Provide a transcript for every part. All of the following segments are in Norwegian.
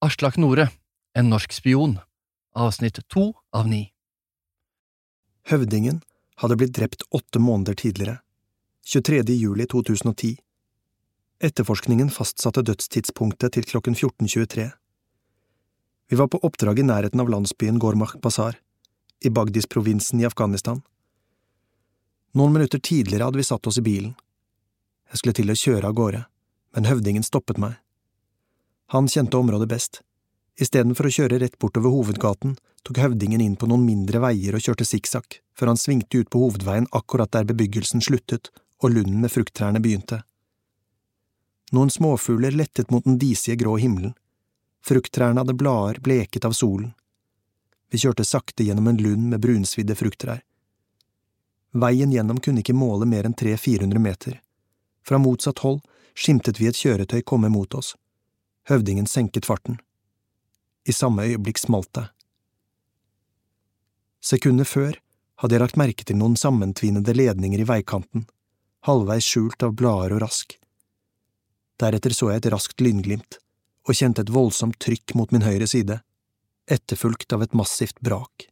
Aslak Nore, en norsk spion, avsnitt to av ni. Høvdingen hadde blitt drept åtte måneder tidligere, 23. juli 2010. Etterforskningen fastsatte dødstidspunktet til klokken 14.23. Vi var på oppdrag i nærheten av landsbyen Gormach Bazar, i Bagdis-provinsen i Afghanistan. Noen minutter tidligere hadde vi satt oss i bilen. Jeg skulle til å kjøre av gårde, men høvdingen stoppet meg. Han kjente området best. Istedenfor å kjøre rett bortover hovedgaten, tok høvdingen inn på noen mindre veier og kjørte sikksakk, før han svingte ut på hovedveien akkurat der bebyggelsen sluttet og lunden med frukttrærne begynte. Noen småfugler lettet mot den disige grå himmelen. Frukttrærne hadde blader bleket av solen. Vi kjørte sakte gjennom en lund med brunsvidde frukttrær. Veien gjennom kunne ikke måle mer enn 300–400 meter. Fra motsatt hold skimtet vi et kjøretøy komme mot oss. Høvdingen senket farten. I samme øyeblikk smalt det. Sekundet før hadde jeg lagt merke til noen sammentvinede ledninger i veikanten, halvveis skjult av blader og rask. Deretter så jeg et raskt lynglimt, og kjente et voldsomt trykk mot min høyre side, etterfulgt av et massivt brak,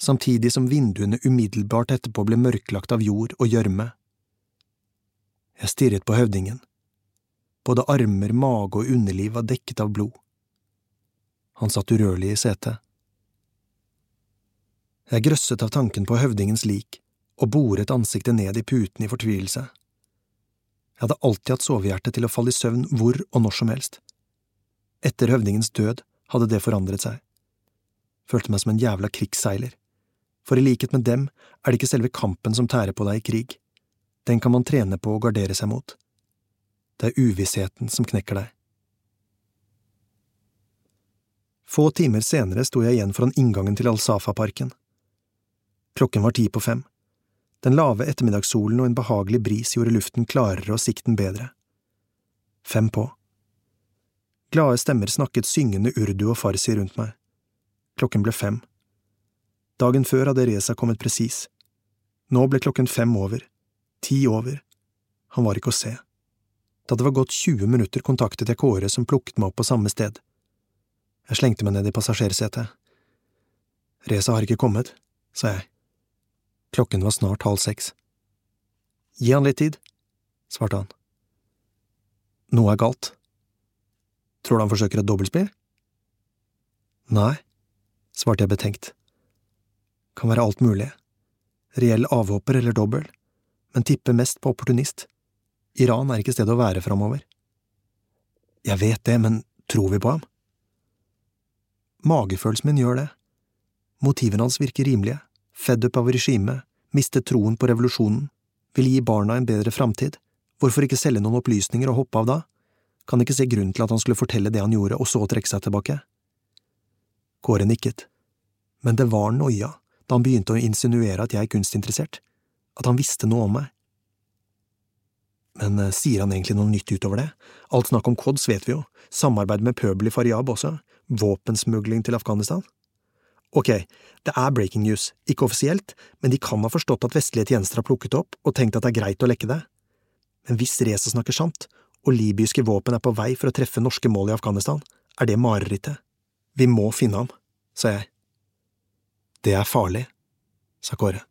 samtidig som vinduene umiddelbart etterpå ble mørklagt av jord og gjørme. Jeg stirret på høvdingen. Både armer, mage og underliv var dekket av blod. Han satt urørlig i setet. Jeg grøsset av tanken på høvdingens lik og boret ansiktet ned i puten i fortvilelse. Jeg hadde alltid hatt sovehjerte til å falle i søvn hvor og når som helst. Etter høvdingens død hadde det forandret seg. Følte meg som en jævla krigsseiler, for i likhet med dem er det ikke selve kampen som tærer på deg i krig, den kan man trene på å gardere seg mot. Det er uvissheten som knekker deg. Få timer senere sto jeg igjen foran inngangen til Al-Safa-parken. Klokken var ti på fem. Den lave ettermiddagssolen og en behagelig bris gjorde luften klarere og sikten bedre. Fem på. Glade stemmer snakket syngende urdu og farsi rundt meg. Klokken ble fem. Dagen før hadde Reza kommet presis. Nå ble klokken fem over. Ti over. Han var ikke å se. Da det var gått 20 minutter, kontaktet jeg Kåre, som plukket meg opp på samme sted. Jeg slengte meg ned i passasjersetet. Reza har ikke kommet, sa jeg. Klokken var snart halv seks. Gi han litt tid, svarte han. Noe er galt. Tror du han forsøker et dobbeltspill? Nei, svarte jeg betenkt. Kan være alt mulig. Reell avhopper eller dobbel, men tipper mest på opportunist. Iran er ikke stedet å være framover. Jeg vet det, men tror vi på ham? Magefølelsen min gjør det. Motivene hans virker rimelige, fed up av regimet, mistet troen på revolusjonen, vil gi barna en bedre framtid, hvorfor ikke selge noen opplysninger og hoppe av da? Kan ikke se grunn til at han skulle fortelle det han gjorde, og så trekke seg tilbake. Kåre nikket, men det var noia da han begynte å insinuere at jeg er kunstinteressert, at han visste noe om meg. Men eh, sier han egentlig noe nytt utover det? Alt snakk om kods vet vi jo, samarbeid med Pøbel i Faryab også, våpensmugling til Afghanistan. Ok, det er breaking news, ikke offisielt, men de kan ha forstått at vestlige tjenester har plukket opp og tenkt at det er greit å lekke det. Men hvis Reza snakker sant, og libyske våpen er på vei for å treffe norske mål i Afghanistan, er det marerittet. Vi må finne ham, sa jeg. Det er farlig, sa Kåre.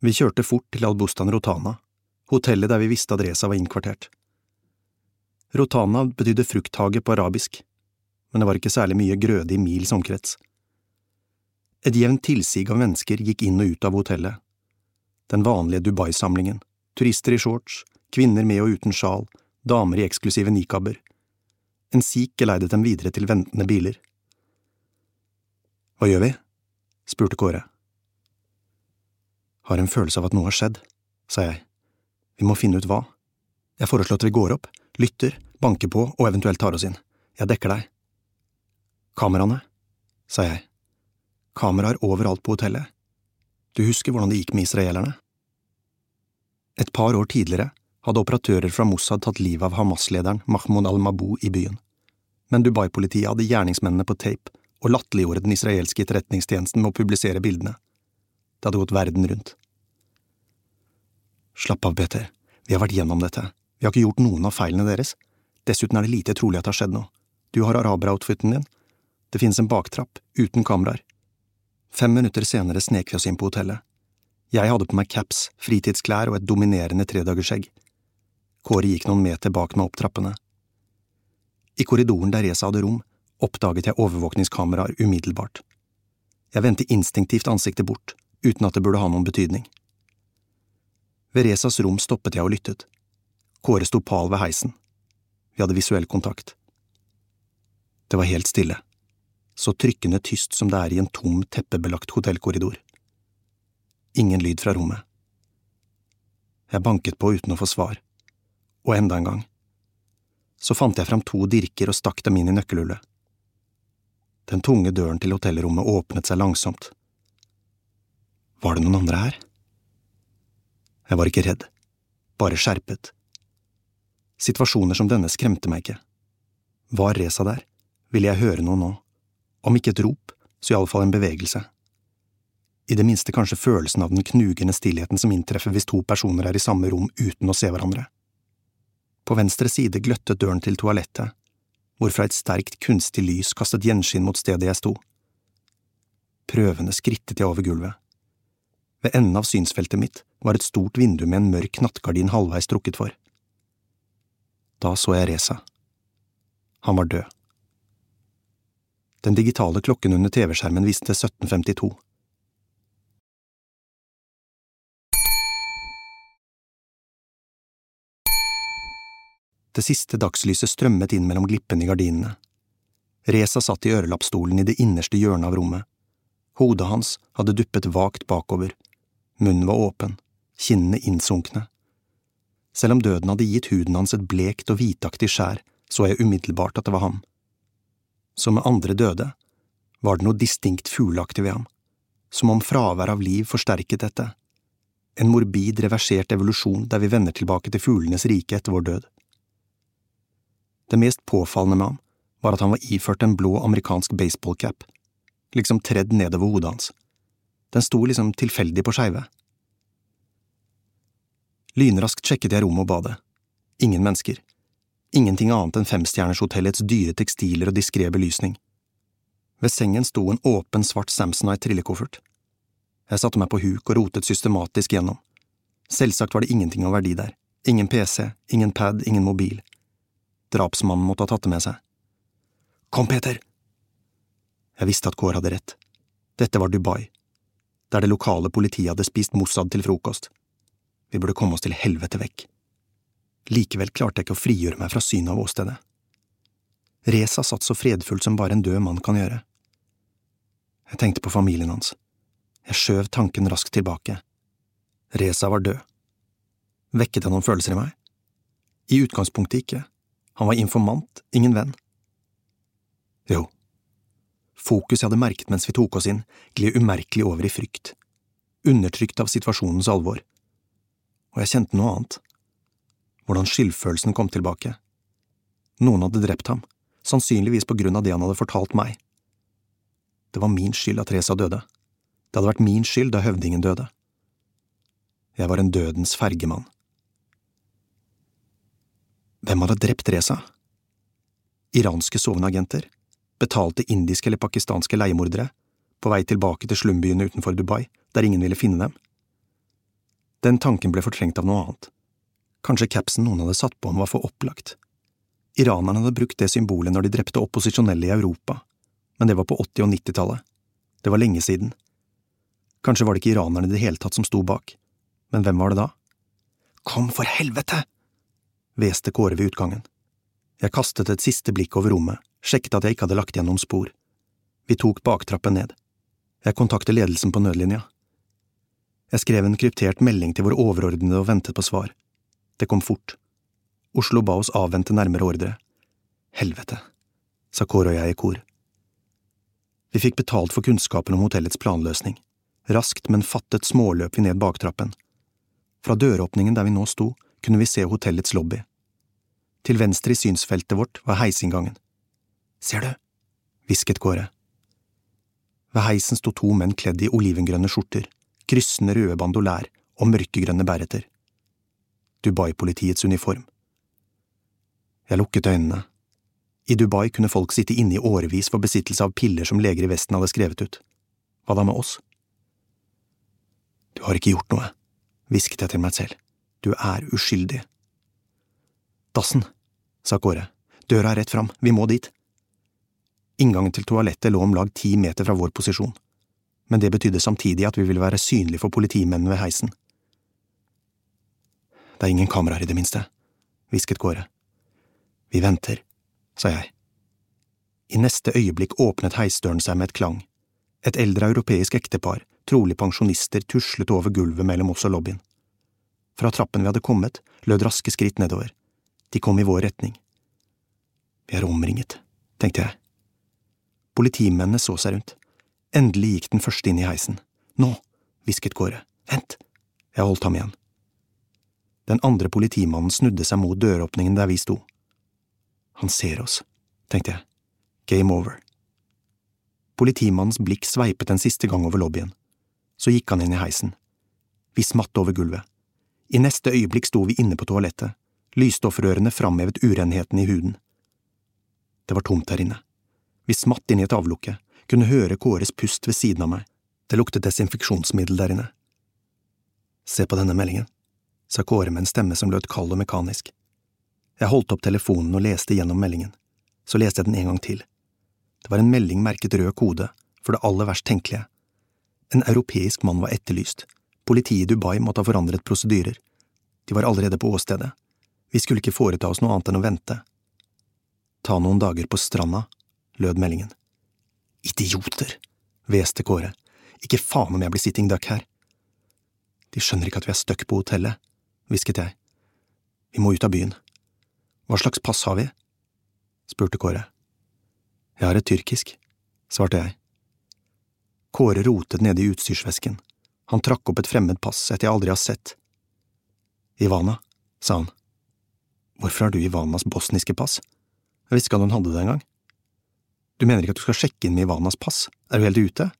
Vi kjørte fort til Albustan Rotana, hotellet der vi visste adressa var innkvartert. Rotana betydde frukthage på arabisk, men det var ikke særlig mye grøde i mils omkrets. Et jevnt tilsig av mennesker gikk inn og ut av hotellet. Den vanlige Dubai-samlingen, turister i shorts, kvinner med og uten sjal, damer i eksklusive nikaber. En sikh geleidet dem videre til ventende biler. Hva gjør vi? spurte Kåre. Har en følelse av at noe har skjedd, sa jeg. Vi må finne ut hva. Jeg foreslår at vi går opp, lytter, banker på og eventuelt tar oss inn. Jeg dekker deg. Kameraene, sa jeg. Kameraer overalt på hotellet. Du husker hvordan det gikk med israelerne? Et par år tidligere hadde operatører fra Mossad tatt livet av Hamas-lederen Mahmoud al-Mabou i byen, men Dubai-politiet hadde gjerningsmennene på tape og latterliggjorde den israelske etterretningstjenesten med å publisere bildene. Det hadde gått verden rundt. Slapp av, Peter, vi har vært gjennom dette, vi har ikke gjort noen av feilene deres. Dessuten er det lite trolig at det har skjedd noe. Du har araberoutfiten din. Det finnes en baktrapp, uten kameraer. Fem minutter senere snek vi oss inn på hotellet. Jeg hadde på meg caps, fritidsklær og et dominerende tredagersskjegg. Kåre gikk noen meter bak meg opp trappene. I korridoren der Reza hadde rom, oppdaget jeg overvåkningskameraer umiddelbart. Jeg vendte instinktivt ansiktet bort, uten at det burde ha noen betydning. Ved Resas rom stoppet jeg og lyttet. Kåre sto pal ved heisen. Vi hadde visuell kontakt. Det var helt stille, så trykkende tyst som det er i en tom, teppebelagt hotellkorridor. Ingen lyd fra rommet. Jeg banket på uten å få svar, og enda en gang. Så fant jeg fram to dirker og stakk dem inn i nøkkelhullet. Den tunge døren til hotellrommet åpnet seg langsomt. Var det noen andre her? Jeg var ikke redd, bare skjerpet. Situasjoner som denne skremte meg ikke. Var Reza der, ville jeg høre noe nå, om ikke et rop, så iallfall en bevegelse. I det minste kanskje følelsen av den knugende stillheten som inntreffer hvis to personer er i samme rom uten å se hverandre. På venstre side gløttet døren til toalettet, hvorfra et sterkt, kunstig lys kastet gjenskinn mot stedet jeg sto. Prøvende skrittet jeg over gulvet. Ved enden av synsfeltet mitt var et stort vindu med en mørk nattgardin halvveis trukket for. Da så jeg Reza. Han var død. Den digitale klokken under TV-skjermen viste 1752. Det siste dagslyset strømmet inn mellom glippene i gardinene. Reza satt i ørelappstolen i det innerste hjørnet av rommet. Hodet hans hadde duppet vagt bakover, munnen var åpen, kinnene innsunkne. Selv om døden hadde gitt huden hans et blekt og hvitaktig skjær, så jeg umiddelbart at det var ham. Som med andre døde, var det noe distinkt fugleaktig ved ham, som om fravær av liv forsterket dette, en morbid, reversert evolusjon der vi vender tilbake til fuglenes rike etter vår død. Det mest påfallende med ham var at han var iført en blå amerikansk baseballcap, liksom tredd nedover hodet hans. Den sto liksom tilfeldig på skeive. Lynraskt sjekket jeg rommet og badet. Ingen mennesker. Ingenting annet enn femstjernershotellets dyre tekstiler og diskré belysning. Ved sengen sto en åpen, svart Samsonite trillekoffert. Jeg satte meg på huk og rotet systematisk gjennom. Selvsagt var det ingenting av verdi der. Ingen PC, ingen pad, ingen mobil. Drapsmannen måtte ha tatt det med seg. Kom, Peter! Jeg visste at Kåre hadde rett. Dette var Dubai, der det lokale politiet hadde spist Mossad til frokost. Vi burde komme oss til helvete vekk. Likevel klarte jeg ikke å frigjøre meg fra synet av åstedet. Reza satt så fredfullt som bare en død mann kan gjøre. Jeg tenkte på familien hans. Jeg skjøv tanken raskt tilbake. Reza var død. Vekket det noen følelser i meg? I utgangspunktet ikke. Han var informant, ingen venn. Jo. Fokus jeg hadde merket mens vi tok oss inn, gled umerkelig over i frykt, undertrykt av situasjonens alvor. Og jeg kjente noe annet. Hvordan skyldfølelsen kom tilbake. Noen hadde drept ham, sannsynligvis på grunn av det han hadde fortalt meg. Det var min skyld at Reza døde. Det hadde vært min skyld da høvdingen døde. Jeg var en dødens fergemann. Hvem hadde drept Reza? Iranske sovende agenter? Betalte indiske eller pakistanske leiemordere? På vei tilbake til slumbyene utenfor Dubai, der ingen ville finne dem? Den tanken ble fortrengt av noe annet. Kanskje capsen noen hadde satt på ham var for opplagt. Iranerne hadde brukt det symbolet når de drepte opposisjonelle i Europa, men det var på 80- og 90-tallet. Det var lenge siden. Kanskje var det ikke iranerne i det hele tatt som sto bak, men hvem var det da? Kom, for helvete! hveste Kåre ved utgangen. Jeg kastet et siste blikk over rommet, sjekket at jeg ikke hadde lagt igjen noen spor. Vi tok baktrappen ned. Jeg kontaktet ledelsen på nødlinja. Jeg skrev en kryptert melding til vår overordnede og ventet på svar. Det kom fort. Oslo ba oss avvente nærmere ordre. Helvete, sa Kåre og jeg i kor. Vi fikk betalt for kunnskapen om hotellets planløsning. Raskt, men fattet småløp vi ned baktrappen. Fra døråpningen der vi nå sto, kunne vi se hotellets lobby. Til venstre i synsfeltet vårt var heisinngangen. Ser du? hvisket Kåre. Ved heisen sto to menn kledd i olivengrønne skjorter, kryssende røde bandolær og mørkegrønne bæreter. Dubai-politiets uniform. Jeg lukket øynene. I Dubai kunne folk sitte inne i årevis for besittelse av piller som leger i Vesten hadde skrevet ut. Hva da med oss? Du har ikke gjort noe, hvisket jeg til meg selv. Du er uskyldig. Dassen, sa Kåre. Døra er rett fram, vi må dit. Inngangen til toalettet lå om lag ti meter fra vår posisjon, men det betydde samtidig at vi ville være synlige for politimennene ved heisen. Det er ingen kameraer, i det minste, hvisket Kåre. Vi venter, sa jeg. I neste øyeblikk åpnet heisdøren seg med et klang. Et eldre europeisk ektepar, trolig pensjonister, tuslet over gulvet mellom oss og lobbyen. Fra trappen vi hadde kommet, lød raske skritt nedover. De kom i vår retning. Vi er omringet, tenkte jeg. Politimennene så seg rundt. Endelig gikk den første inn i heisen. Nå, hvisket Kåre. Vent! Jeg holdt ham igjen. Den andre politimannen snudde seg mot døråpningen der vi sto. Han ser oss, tenkte jeg. Game over. Politimannens blikk sveipet en siste gang over lobbyen. Så gikk han inn i heisen. Vi smatt over gulvet. I neste øyeblikk sto vi inne på toalettet, lysstoffrørene framhevet urenheten i huden. Det var tomt her inne. Vi smatt inn i et avlukke, kunne høre Kåres pust ved siden av meg. Det luktet desinfeksjonsmiddel der inne. Se på denne meldingen, sa Kåre med en stemme som lød kald og mekanisk. Jeg holdt opp telefonen og leste gjennom meldingen. Så leste jeg den en gang til. Det var en melding merket rød kode, for det aller verst tenkelige. En europeisk mann var etterlyst. Politiet i Dubai måtte ha forandret prosedyrer. De var allerede på åstedet. Vi skulle ikke foreta oss noe annet enn å vente. Ta noen dager på stranda, lød meldingen. Idioter, hveste Kåre. Ikke faen om jeg blir sitting duck her. De skjønner ikke at vi er stuck på hotellet, hvisket jeg. Vi må ut av byen. Hva slags pass har vi? spurte Kåre. Jeg har et tyrkisk, svarte jeg. Kåre rotet nede i utstyrsvesken. Han trakk opp et fremmed pass et jeg aldri har sett. Ivana, sa han. Hvorfor har du Ivanas bosniske pass? Jeg visste ikke at hun hadde det engang. Du mener ikke at du skal sjekke inn med Ivanas pass, er du helt ute?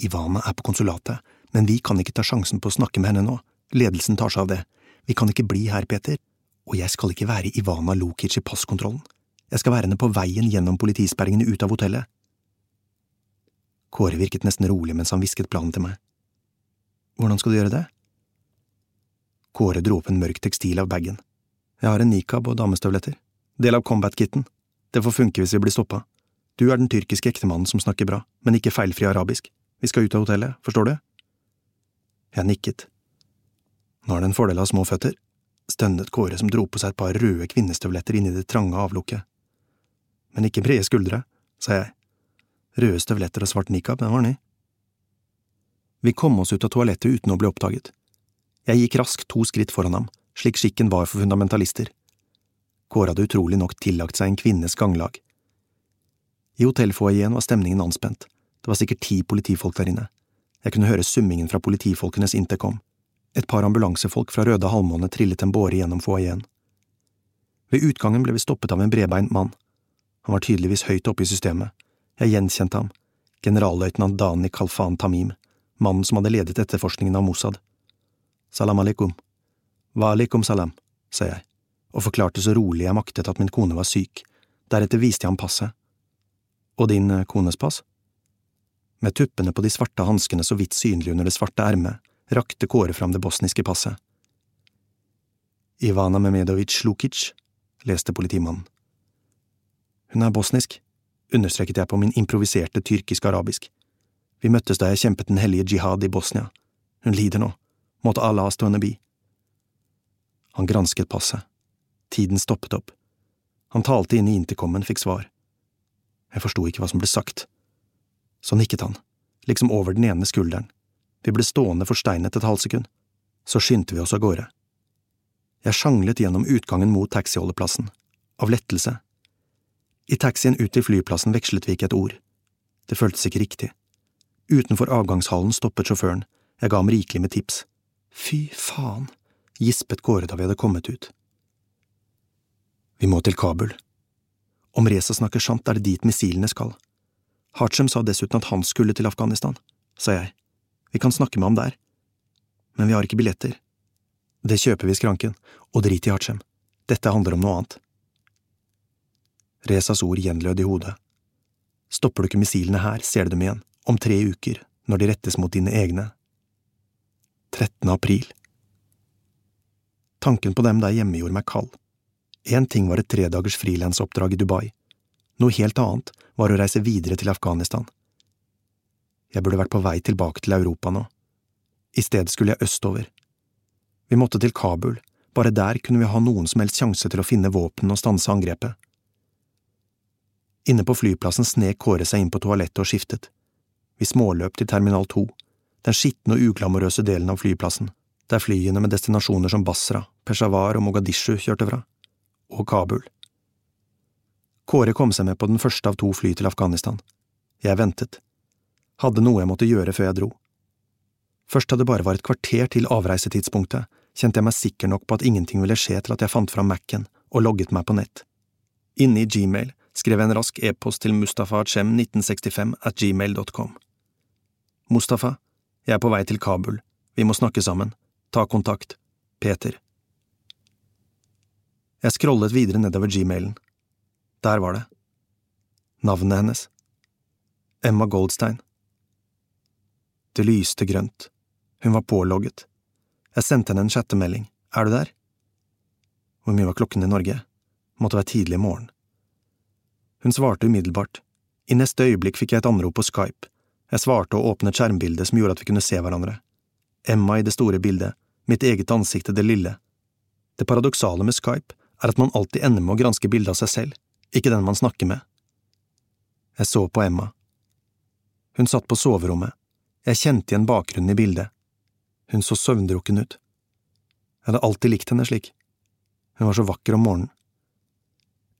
Ivana er på konsulatet, men vi kan ikke ta sjansen på å snakke med henne nå, ledelsen tar seg av det, vi kan ikke bli her, Peter, og jeg skal ikke være Ivana Lukic i passkontrollen. Jeg skal være henne på veien gjennom politisperringene ut av hotellet. Kåre virket nesten rolig mens han hvisket planen til meg. Hvordan skal du gjøre det? Kåre dro opp en mørk tekstil av bagen. Jeg har en nikab og damestøvletter. Del av combat-kitten. Det får funke hvis vi blir stoppa. Du er den tyrkiske ektemannen som snakker bra, men ikke feilfri arabisk. Vi skal ut av hotellet, forstår du? Jeg nikket. Nå er det en fordel av små føtter stønnet Kåre som dro på seg et par røde kvinnestøvletter inni det trange avlukket. Men ikke brede skuldre, sa jeg. Røde støvletter og svart nikab, den var ny. Vi kom oss ut av toalettet uten å bli oppdaget. Jeg gikk raskt to skritt foran ham, slik skikken var for fundamentalister. Kåre hadde utrolig nok tillagt seg en kvinnes ganglag. I hotellfoajeen var stemningen anspent, det var sikkert ti politifolk der inne. Jeg kunne høre summingen fra politifolkenes intercom. Et par ambulansefolk fra Røde Halvmåne trillet en båre gjennom foajeen. Ved utgangen ble vi stoppet av en bredbeint mann. Han var tydeligvis høyt oppe i systemet. Jeg gjenkjente ham, generalløytnant Dani Kalfan Tamim, mannen som hadde ledet etterforskningen av Mossad. Salam aleikum. Wa alaikum salam, sa jeg, og forklarte så rolig jeg maktet at min kone var syk. Deretter viste jeg ham passet. Og din eh, kones pass? Med tuppene på de svarte hanskene så vidt synlige under det svarte ermet, rakte Kåre fram det bosniske passet. Ivana Memedovic Lukic, leste politimannen. Hun er bosnisk, understreket jeg på min improviserte tyrkisk-arabisk. Vi møttes da jeg kjempet den hellige jihad i Bosnia. Hun lider nå. Måtte Allah stå henne bi. Han gransket passet. Tiden stoppet opp. Han talte inn i intercomen, fikk svar. Jeg forsto ikke hva som ble sagt. Så nikket han, liksom over den ene skulderen. Vi ble stående forsteinet et halvsekund. Så skyndte vi oss av gårde. Jeg sjanglet gjennom utgangen mot taxiholdeplassen, av lettelse. I taxien ut til flyplassen vekslet vi ikke et ord. Det føltes ikke riktig. Utenfor avgangshallen stoppet sjåføren, jeg ga ham rikelig med tips. Fy faen, gispet Kåre da vi hadde kommet ut. Vi må til Kabul. Om Reza snakker sant, er det dit missilene skal. Hachem sa dessuten at han skulle til Afghanistan, sa jeg. Vi kan snakke med ham der. Men vi har ikke billetter. Det kjøper vi i skranken, og drit i Hachem. Dette handler om noe annet. Rezas ord gjenlød i hodet. Stopper du ikke missilene her, ser du dem igjen, om tre uker, når de rettes mot dine egne. 13. april. Tanken på dem der hjemme gjorde meg kald. Én ting var et tredagers frilansoppdrag i Dubai, noe helt annet var å reise videre til Afghanistan. Jeg burde vært på vei tilbake til Europa nå. I stedet skulle jeg østover. Vi måtte til Kabul, bare der kunne vi ha noen som helst sjanse til å finne våpen og stanse angrepet. Inne på flyplassen snek Kåre seg inn på toalettet og skiftet. Vi småløp til Terminal 2, den skitne og uglamorøse delen av flyplassen, der flyene med destinasjoner som Basra, Peshawar og Mogadishu kjørte fra, og Kabul. Kåre kom seg med på den første av to fly til Afghanistan. Jeg ventet. Hadde noe jeg måtte gjøre før jeg dro. Først da det bare var et kvarter til avreisetidspunktet, kjente jeg meg sikker nok på at ingenting ville skje til at jeg fant fram Mac-en og logget meg på nett. Inne i Gmail skrev jeg en rask e-post til mustafachem1965 at gmail.com. Mustafa, jeg er på vei til Kabul, vi må snakke sammen, ta kontakt, Peter. Jeg scrollet videre nedover gmailen. Der var det. Navnet hennes. Emma Goldstein. Det lyste grønt. Hun var pålogget. Jeg sendte henne en chattemelding. Er du der? Hvor mye var klokken i Norge? Måtte være tidlig i morgen. Hun svarte umiddelbart. I neste øyeblikk fikk jeg et anrop på Skype. Jeg svarte og åpnet skjermbildet som gjorde at vi kunne se hverandre. Emma i det store bildet, mitt eget ansikt det lille. Det paradoksale med Skype er at man alltid ender med å granske bildet av seg selv, ikke den man snakker med. Jeg så på Emma. Hun satt på soverommet, jeg kjente igjen bakgrunnen i bildet. Hun så søvndrukken ut. Jeg hadde alltid likt henne slik. Hun var så vakker om morgenen.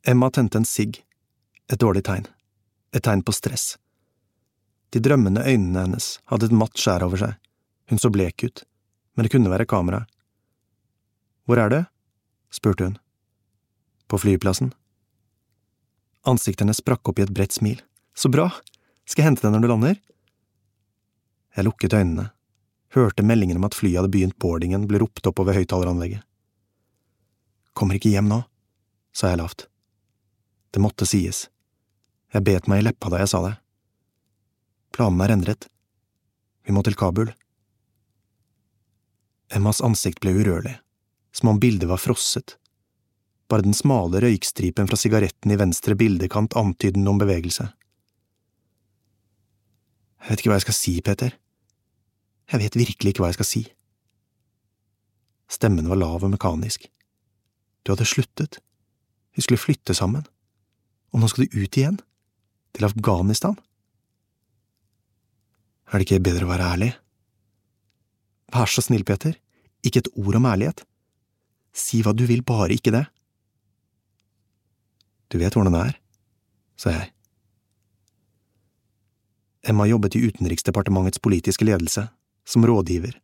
Emma tente en sigg, et dårlig tegn, et tegn på stress. De drømmende øynene hennes hadde et matt skjær over seg, hun så blek ut, men det kunne være kamera. Hvor er du? spurte hun. På flyplassen. Ansiktet hennes sprakk opp i et bredt smil. Så bra! Skal jeg hente deg når du lander? Jeg lukket øynene, hørte meldingen om at flyet hadde begynt boardingen ble ropt opp over høyttaleranlegget. Kommer ikke hjem nå, sa jeg lavt. Det måtte sies. Jeg bet meg i leppa da jeg sa det. Planen er endret. Vi må til Kabul. Emmas ansikt ble urørlig, som om bildet var frosset. Bare den smale røykstripen fra sigaretten i venstre bildekant antydet noen bevegelse. Jeg vet ikke hva jeg skal si, Peter. Jeg vet virkelig ikke hva jeg skal si. Stemmen var lav og mekanisk. Du hadde sluttet. Vi skulle flytte sammen. Og nå skal du ut igjen? Til Afghanistan? Er det ikke bedre å være ærlig? Vær så snill, Peter, ikke et ord om ærlighet. Si hva du vil, bare ikke det. Du vet hvordan det er, sa jeg. Emma jobbet i Utenriksdepartementets politiske ledelse, som rådgiver.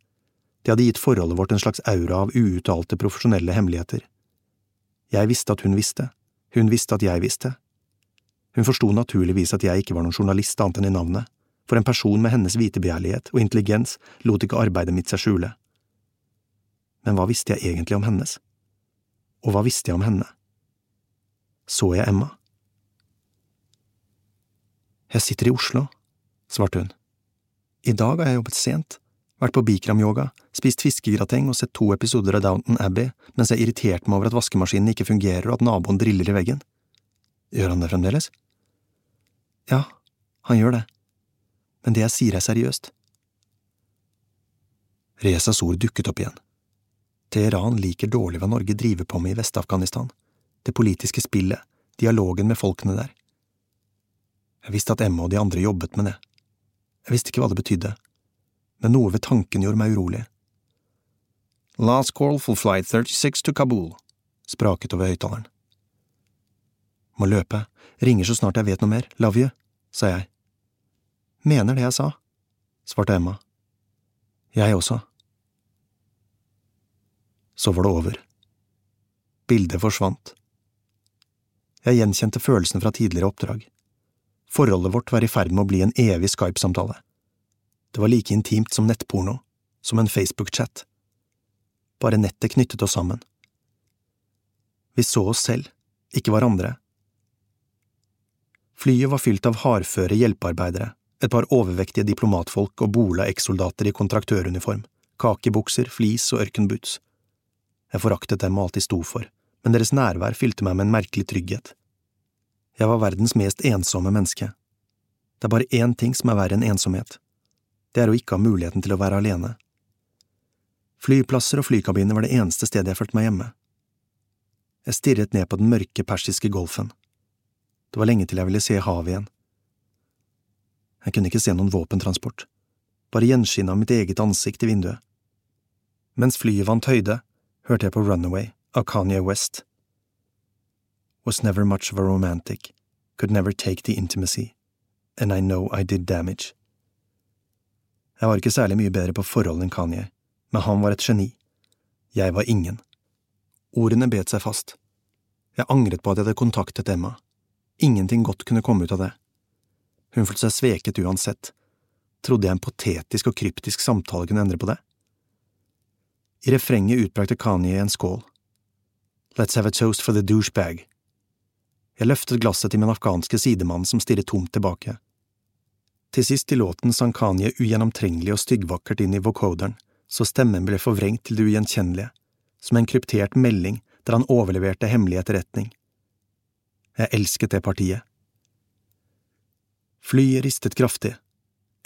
Det hadde gitt forholdet vårt en slags aura av uuttalte profesjonelle hemmeligheter. Jeg visste at hun visste, hun visste at jeg visste. Hun forsto naturligvis at jeg ikke var noen journalist annet enn i navnet, for en person med hennes vitebegjærlighet og intelligens lot ikke arbeidet mitt seg skjule. Men hva visste jeg egentlig om hennes? Og hva visste jeg om henne? Så jeg Emma? Jeg sitter i Oslo, svarte hun. I dag har jeg jobbet sent, vært på Bikram-yoga, spist fiskegrateng og sett to episoder av Downton Abbey mens jeg irriterte meg over at vaskemaskinen ikke fungerer og at naboen driller i veggen. Gjør han det fremdeles? Ja, han gjør det, men det jeg sier er seriøst. Rezas ord dukket opp igjen. Teheran liker dårlig hva Norge driver på med i Vest-Afghanistan, det politiske spillet, dialogen med folkene der. Jeg visste at Emma og de andre jobbet med det. Jeg visste ikke hva det betydde, men noe ved tanken gjorde meg urolig. Last call for flight 36 to Kabul, spraket over høyttaleren. Må løpe, ringer så snart jeg vet noe mer, love you, sa jeg. Mener det jeg sa, svarte Emma. Jeg også. Så var det over. Bildet forsvant. Jeg gjenkjente følelsene fra tidligere oppdrag. Forholdet vårt var i ferd med å bli en evig Skype-samtale. Det var like intimt som nettporno, som en Facebook-chat. Bare nettet knyttet oss sammen. Vi så oss selv, ikke hverandre. Flyet var fylt av hardføre hjelpearbeidere, et par overvektige diplomatfolk og bola ekssoldater i kontraktøruniform, kakebukser, flis og ørkenboots. Jeg foraktet dem og alt de sto for, men deres nærvær fylte meg med en merkelig trygghet. Jeg var verdens mest ensomme menneske. Det er bare én ting som er verre enn ensomhet. Det er å ikke ha muligheten til å være alene. Flyplasser og flykabiner var det eneste stedet jeg følte meg hjemme. Jeg stirret ned på den mørke persiske golfen. Det var lenge til jeg ville se havet igjen. Jeg kunne ikke se noen våpentransport, bare gjenskinnet av mitt eget ansikt i vinduet. Mens flyet vant høyde, hørte jeg på Runaway av Kanye West. Was never much of a romantic, could never take the intimacy, and I know I did damage. Jeg var ikke særlig mye bedre på forhold enn Kanye, men han var et geni. Jeg var ingen. Ordene bet seg fast. Jeg angret på at jeg hadde kontaktet Emma. Ingenting godt kunne komme ut av det. Hun følte seg sveket uansett. Trodde jeg en potetisk og kryptisk samtale kunne endre på det? I refrenget utbrakte Kanye en skål. Let's have a toast for the douchebag. Jeg løftet glasset til min afghanske sidemann som stirret tomt tilbake. Til sist i låten sang Kanye ugjennomtrengelig og styggvakkert inn i vocoderen, så stemmen ble forvrengt til det ugjenkjennelige, som en kryptert melding der han overleverte hemmelig etterretning. Jeg elsket det partiet. Flyet ristet kraftig.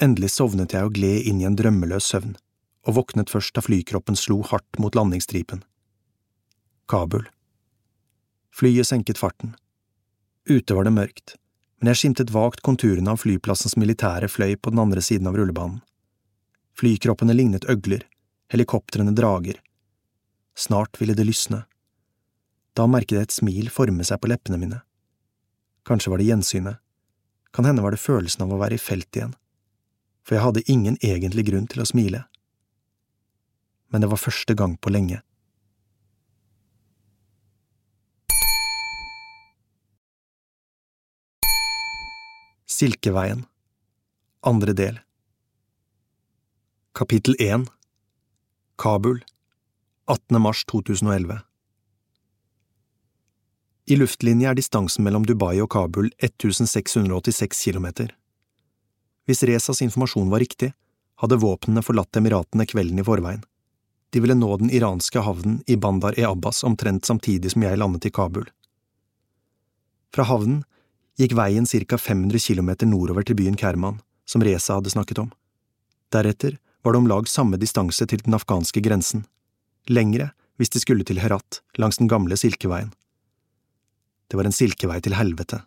Endelig sovnet jeg og gled inn i en drømmeløs søvn, og våknet først da flykroppen slo hardt mot landingsstripen. Kabul. Flyet senket farten. Ute var det mørkt, men jeg skimtet vagt konturene av flyplassens militære fløy på den andre siden av rullebanen. Flykroppene lignet øgler, helikoptrene drager. Snart ville det lysne. Da merket jeg et smil forme seg på leppene mine. Kanskje var det gjensynet. Kan hende var det følelsen av å være i felt igjen. For jeg hadde ingen egentlig grunn til å smile. Men det var første gang på lenge. Silkeveien Andre del Kapittel 1 Kabul 18. mars 2011 I luftlinje er distansen mellom Dubai og Kabul 1686 kilometer. Hvis Rezas informasjon var riktig, hadde våpnene forlatt Emiratene kvelden i forveien. De ville nå den iranske havnen i Bandar e Abbas omtrent samtidig som jeg landet i Kabul. Fra havnen gikk veien ca 500 km nordover til byen Kerman, som Reza hadde snakket om. Deretter var det om lag samme distanse til den afghanske grensen, lengre hvis de skulle til Herat, langs den gamle Silkeveien. Det var en silkevei til helvete.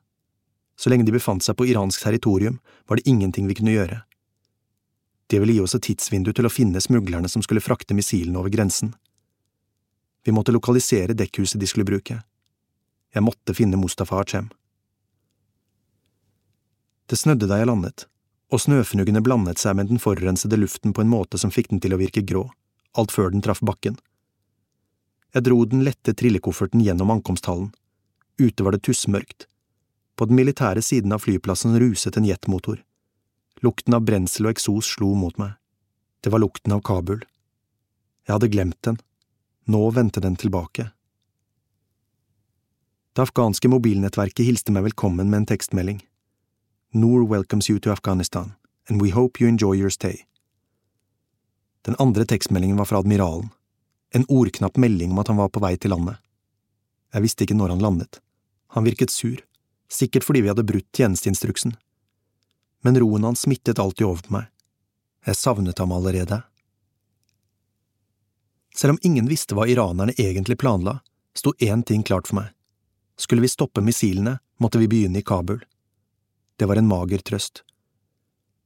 Så lenge de befant seg på iransk territorium, var det ingenting vi kunne gjøre. Det ville gi oss et tidsvindu til å finne smuglerne som skulle frakte missilene over grensen. Vi måtte lokalisere dekkhuset de skulle bruke. Jeg måtte finne Mustafa Achem. Det snødde da jeg landet, og snøfnuggene blandet seg med den forurensede luften på en måte som fikk den til å virke grå, alt før den traff bakken. Jeg dro den lette trillekofferten gjennom ankomsthallen. Ute var det tussmørkt. På den militære siden av flyplassen ruset en jetmotor. Lukten av brensel og eksos slo mot meg. Det var lukten av Kabul. Jeg hadde glemt den. Nå vendte den tilbake. Det afghanske mobilnettverket hilste meg velkommen med en tekstmelding. Noor welcomes you to Afghanistan, and we hope you enjoy your stay. Den andre tekstmeldingen var fra admiralen, en ordknapp melding om at han var på vei til landet. Jeg visste ikke når han landet. Han virket sur, sikkert fordi vi hadde brutt tjenesteinstruksen. Men roen hans smittet alltid over på meg. Jeg savnet ham allerede. Selv om ingen visste hva iranerne egentlig planla, sto én ting klart for meg. Skulle vi stoppe missilene, måtte vi begynne i Kabul. Det var en mager trøst.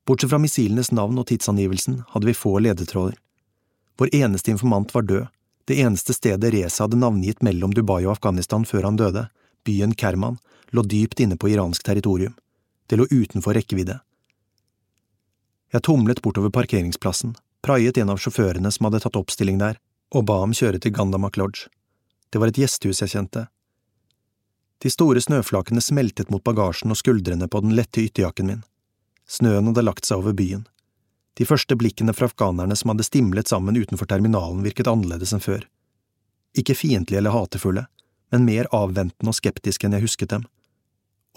Bortsett fra missilenes navn og tidsangivelsen hadde vi få ledetråder. Vår eneste informant var død, det eneste stedet Reza hadde navngitt mellom Dubai og Afghanistan før han døde, byen Kerman, lå dypt inne på iransk territorium. Det lå utenfor rekkevidde. Jeg tumlet bortover parkeringsplassen, praiet en av sjåførene som hadde tatt oppstilling der, og ba ham kjøre til Gandamak Lodge. Det var et gjestehus jeg kjente. De store snøflakene smeltet mot bagasjen og skuldrene på den lette ytterjakken min. Snøen hadde lagt seg over byen. De første blikkene fra afghanerne som hadde stimlet sammen utenfor terminalen, virket annerledes enn før. Ikke fiendtlige eller hatefulle, men mer avventende og skeptiske enn jeg husket dem.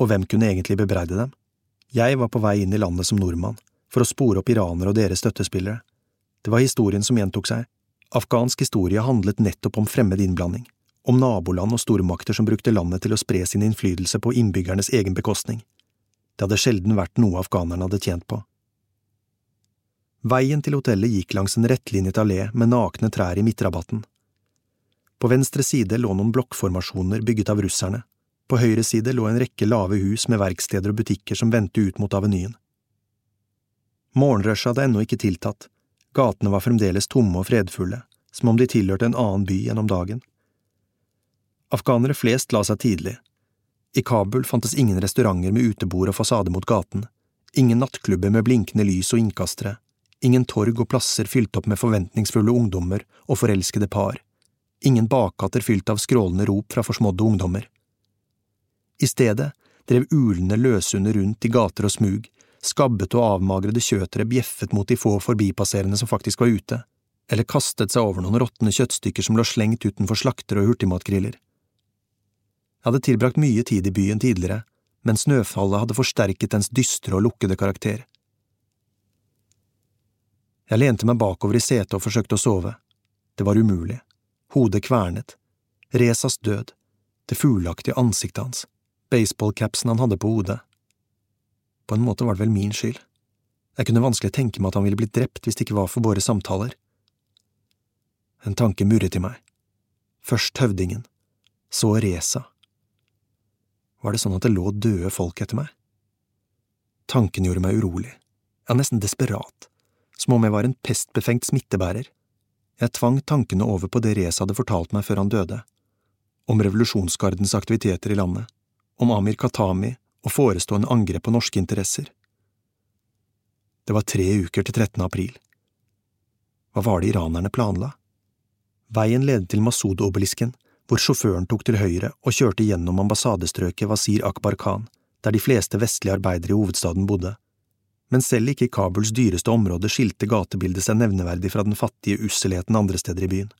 og hvem kunne egentlig bebreide dem? Jeg var på vei inn i landet som nordmann, for å spore opp iranere og deres støttespillere. Det var historien som gjentok seg. Afghansk historie handlet nettopp om fremmed innblanding, om naboland og stormakter som brukte landet til å spre sin innflytelse på innbyggernes egen bekostning. Det hadde sjelden vært noe afghanerne hadde tjent på. Veien til hotellet gikk langs en rettlinjet allé med nakne trær i midtrabatten. På venstre side lå noen blokkformasjoner bygget av russerne, på høyre side lå en rekke lave hus med verksteder og butikker som vendte ut mot avenyen. Morgenrushet hadde ennå ikke tiltatt, gatene var fremdeles tomme og fredfulle, som om de tilhørte en annen by enn om dagen. Afghanere flest la seg tidlig. I Kabul fantes ingen restauranter med utebord og fasade mot gaten, ingen nattklubber med blinkende lys og innkastere, ingen torg og plasser fylt opp med forventningsfulle ungdommer og forelskede par, ingen bakgater fylt av skrålende rop fra forsmådde ungdommer. I stedet drev ulende løshunder rundt i gater og smug, skabbete og avmagrede kjøtere bjeffet mot de få forbipasserende som faktisk var ute, eller kastet seg over noen råtne kjøttstykker som lå slengt utenfor slakter og hurtigmatgriller. Jeg hadde tilbrakt mye tid i byen tidligere, men snøfallet hadde forsterket dens dystre og lukkede karakter. Jeg lente meg bakover i setet og forsøkte å sove. Det var umulig. Hodet kvernet. Resas død. Det fugleaktige ansiktet hans baseballcapsen han hadde på hodet. På en måte var det vel min skyld. Jeg kunne vanskelig tenke meg at han ville blitt drept hvis det ikke var for våre samtaler. En tanke murret i meg. Først høvdingen, så Reza. Var det sånn at det lå døde folk etter meg? Tanken gjorde meg urolig, ja, nesten desperat, som om jeg var en pestbefengt smittebærer. Jeg tvang tankene over på det Reza hadde fortalt meg før han døde, om revolusjonsgardens aktiviteter i landet om Amir Khatami og forestående angrep på norske interesser. Det var tre uker til 13. april. Hva var det iranerne planla? Veien ledet til Masud-obelisken, hvor sjåføren tok til høyre og kjørte gjennom ambassadestrøket Wasir Akbar Khan, der de fleste vestlige arbeidere i hovedstaden bodde. Men selv ikke i Kabuls dyreste område skilte gatebildet seg nevneverdig fra den fattige usselheten andre steder i byen.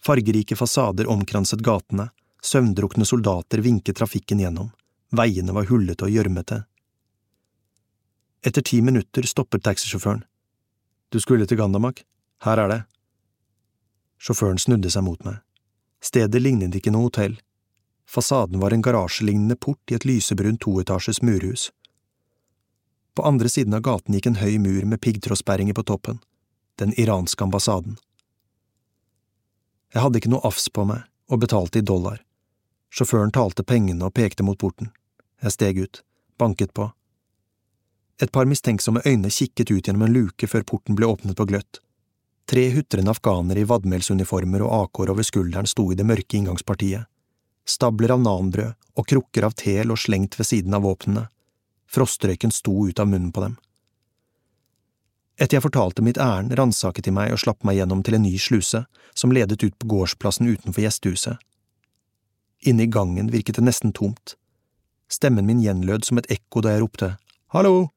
Fargerike fasader omkranset gatene, Søvndrukne soldater vinket trafikken gjennom, veiene var hullete og gjørmete. Etter ti minutter stoppet taxisjåføren. Du skulle til Gandamak, her er det. Sjåføren snudde seg mot meg. Stedet lignet ikke noe hotell. Fasaden var en garasjelignende port i et lysebrunt toetasjes murhus. På andre siden av gaten gikk en høy mur med piggtrådsperringer på toppen, den iranske ambassaden. Jeg hadde ikke noe afs på meg og betalte i dollar. Sjåføren talte pengene og pekte mot porten. Jeg steg ut, banket på. Et par mistenksomme øyne kikket ut gjennom en luke før porten ble åpnet på gløtt. Tre hutrende afghanere i vadmelsuniformer og AK-er over skulderen sto i det mørke inngangspartiet. Stabler av nanbrød og krukker av te lå slengt ved siden av våpnene. Frostrøyken sto ut av munnen på dem. Etter jeg fortalte mitt ærend, ransaket de meg og slapp meg gjennom til en ny sluse, som ledet ut på gårdsplassen utenfor gjestehuset. Inne i gangen virket det nesten tomt. Stemmen min gjenlød som et ekko da jeg ropte hallo.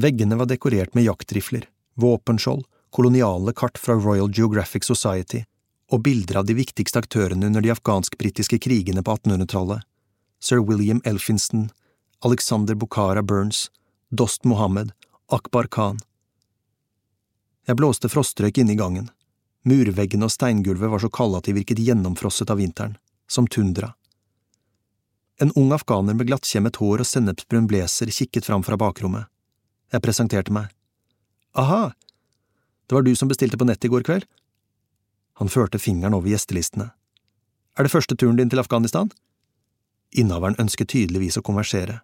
Veggene var dekorert med jaktrifler, våpenskjold, koloniale kart fra Royal Geographic Society og bilder av de viktigste aktørene under de afghansk-britiske krigene på 1800-tallet, sir William Elphinston, Alexander Bukhara Burns, Dost Mohammed, Akbar Khan. Jeg blåste frostrøyk inne i gangen. Murveggene og steingulvet var så kalde at de virket gjennomfrosset av vinteren som tundra. En ung afghaner med glattkjemmet hår og sennepsbrun blazer kikket fram fra bakrommet. Jeg presenterte meg. Aha, det var du som bestilte på nett i går kveld? Han førte fingeren over gjestelistene. Er det første turen din til Afghanistan? Innehaveren ønsket tydeligvis å konversere.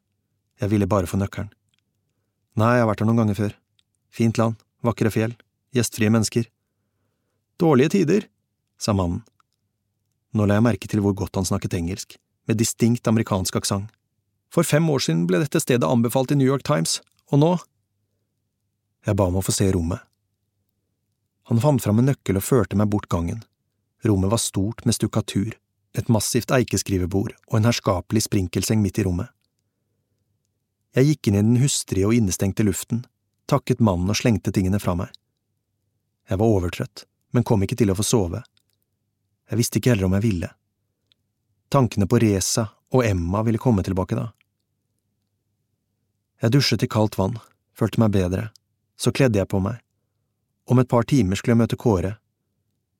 Jeg ville bare få nøkkelen. Nei, jeg har vært her noen ganger før. Fint land, vakre fjell, gjestfrie mennesker. Dårlige tider, sa mannen. Nå la jeg merke til hvor godt han snakket engelsk, med distinkt amerikansk aksent. For fem år siden ble dette stedet anbefalt i New York Times, og nå… Jeg ba om å få se rommet. Han fant fram en nøkkel og førte meg bort gangen. Rommet var stort med stukkatur, et massivt eikeskrivebord og en herskapelig sprinkelseng midt i rommet. Jeg gikk inn i den hustrige og innestengte luften, takket mannen og slengte tingene fra meg. Jeg var overtrøtt, men kom ikke til å få sove jeg visste ikke heller om jeg ville. Tankene på Reza Og Emma ville komme tilbake da. Jeg dusjet i kaldt vann, følte meg bedre, så kledde jeg på meg. Om et par timer skulle jeg møte Kåre.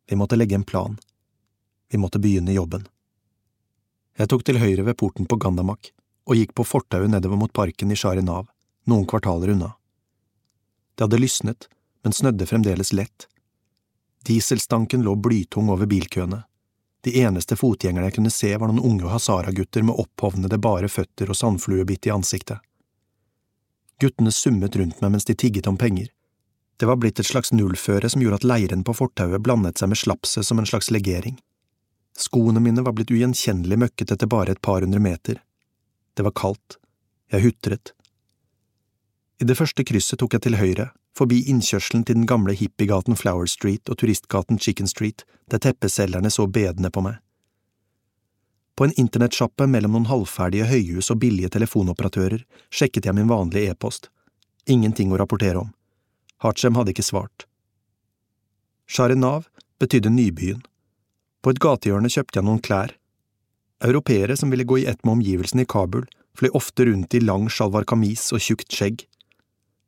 Vi måtte legge en plan. Vi måtte begynne jobben. Jeg tok til høyre ved porten på Gandamak og gikk på fortauet nedover mot parken i Sharinav, noen kvartaler unna. Det hadde lysnet, men snødde fremdeles lett. Dieselstanken lå blytung over bilkøene. De eneste fotgjengerne jeg kunne se var noen unge hazara-gutter med opphovnede bare føtter og sandfluebitt i ansiktet. Guttene summet rundt meg mens de tigget om penger. Det var blitt et slags nullføre som gjorde at leiren på fortauet blandet seg med slapset som en slags legering. Skoene mine var blitt ugjenkjennelig møkket etter bare et par hundre meter. Det var kaldt. Jeg hutret. I det første krysset tok jeg til høyre, forbi innkjørselen til den gamle hippiegaten Flower Street og turistgaten Chicken Street, der teppeselgerne så bedende på meg. På en internettsjappe mellom noen halvferdige høyhus og billige telefonoperatører sjekket jeg min vanlige e-post. Ingenting å rapportere om. Hachem hadde ikke svart. Sharinav betydde nybyen. På et gatehjørne kjøpte jeg noen klær. Europeere som ville gå i ett med omgivelsene i Kabul, fløy ofte rundt i lang sjalvar kamis og tjukt skjegg.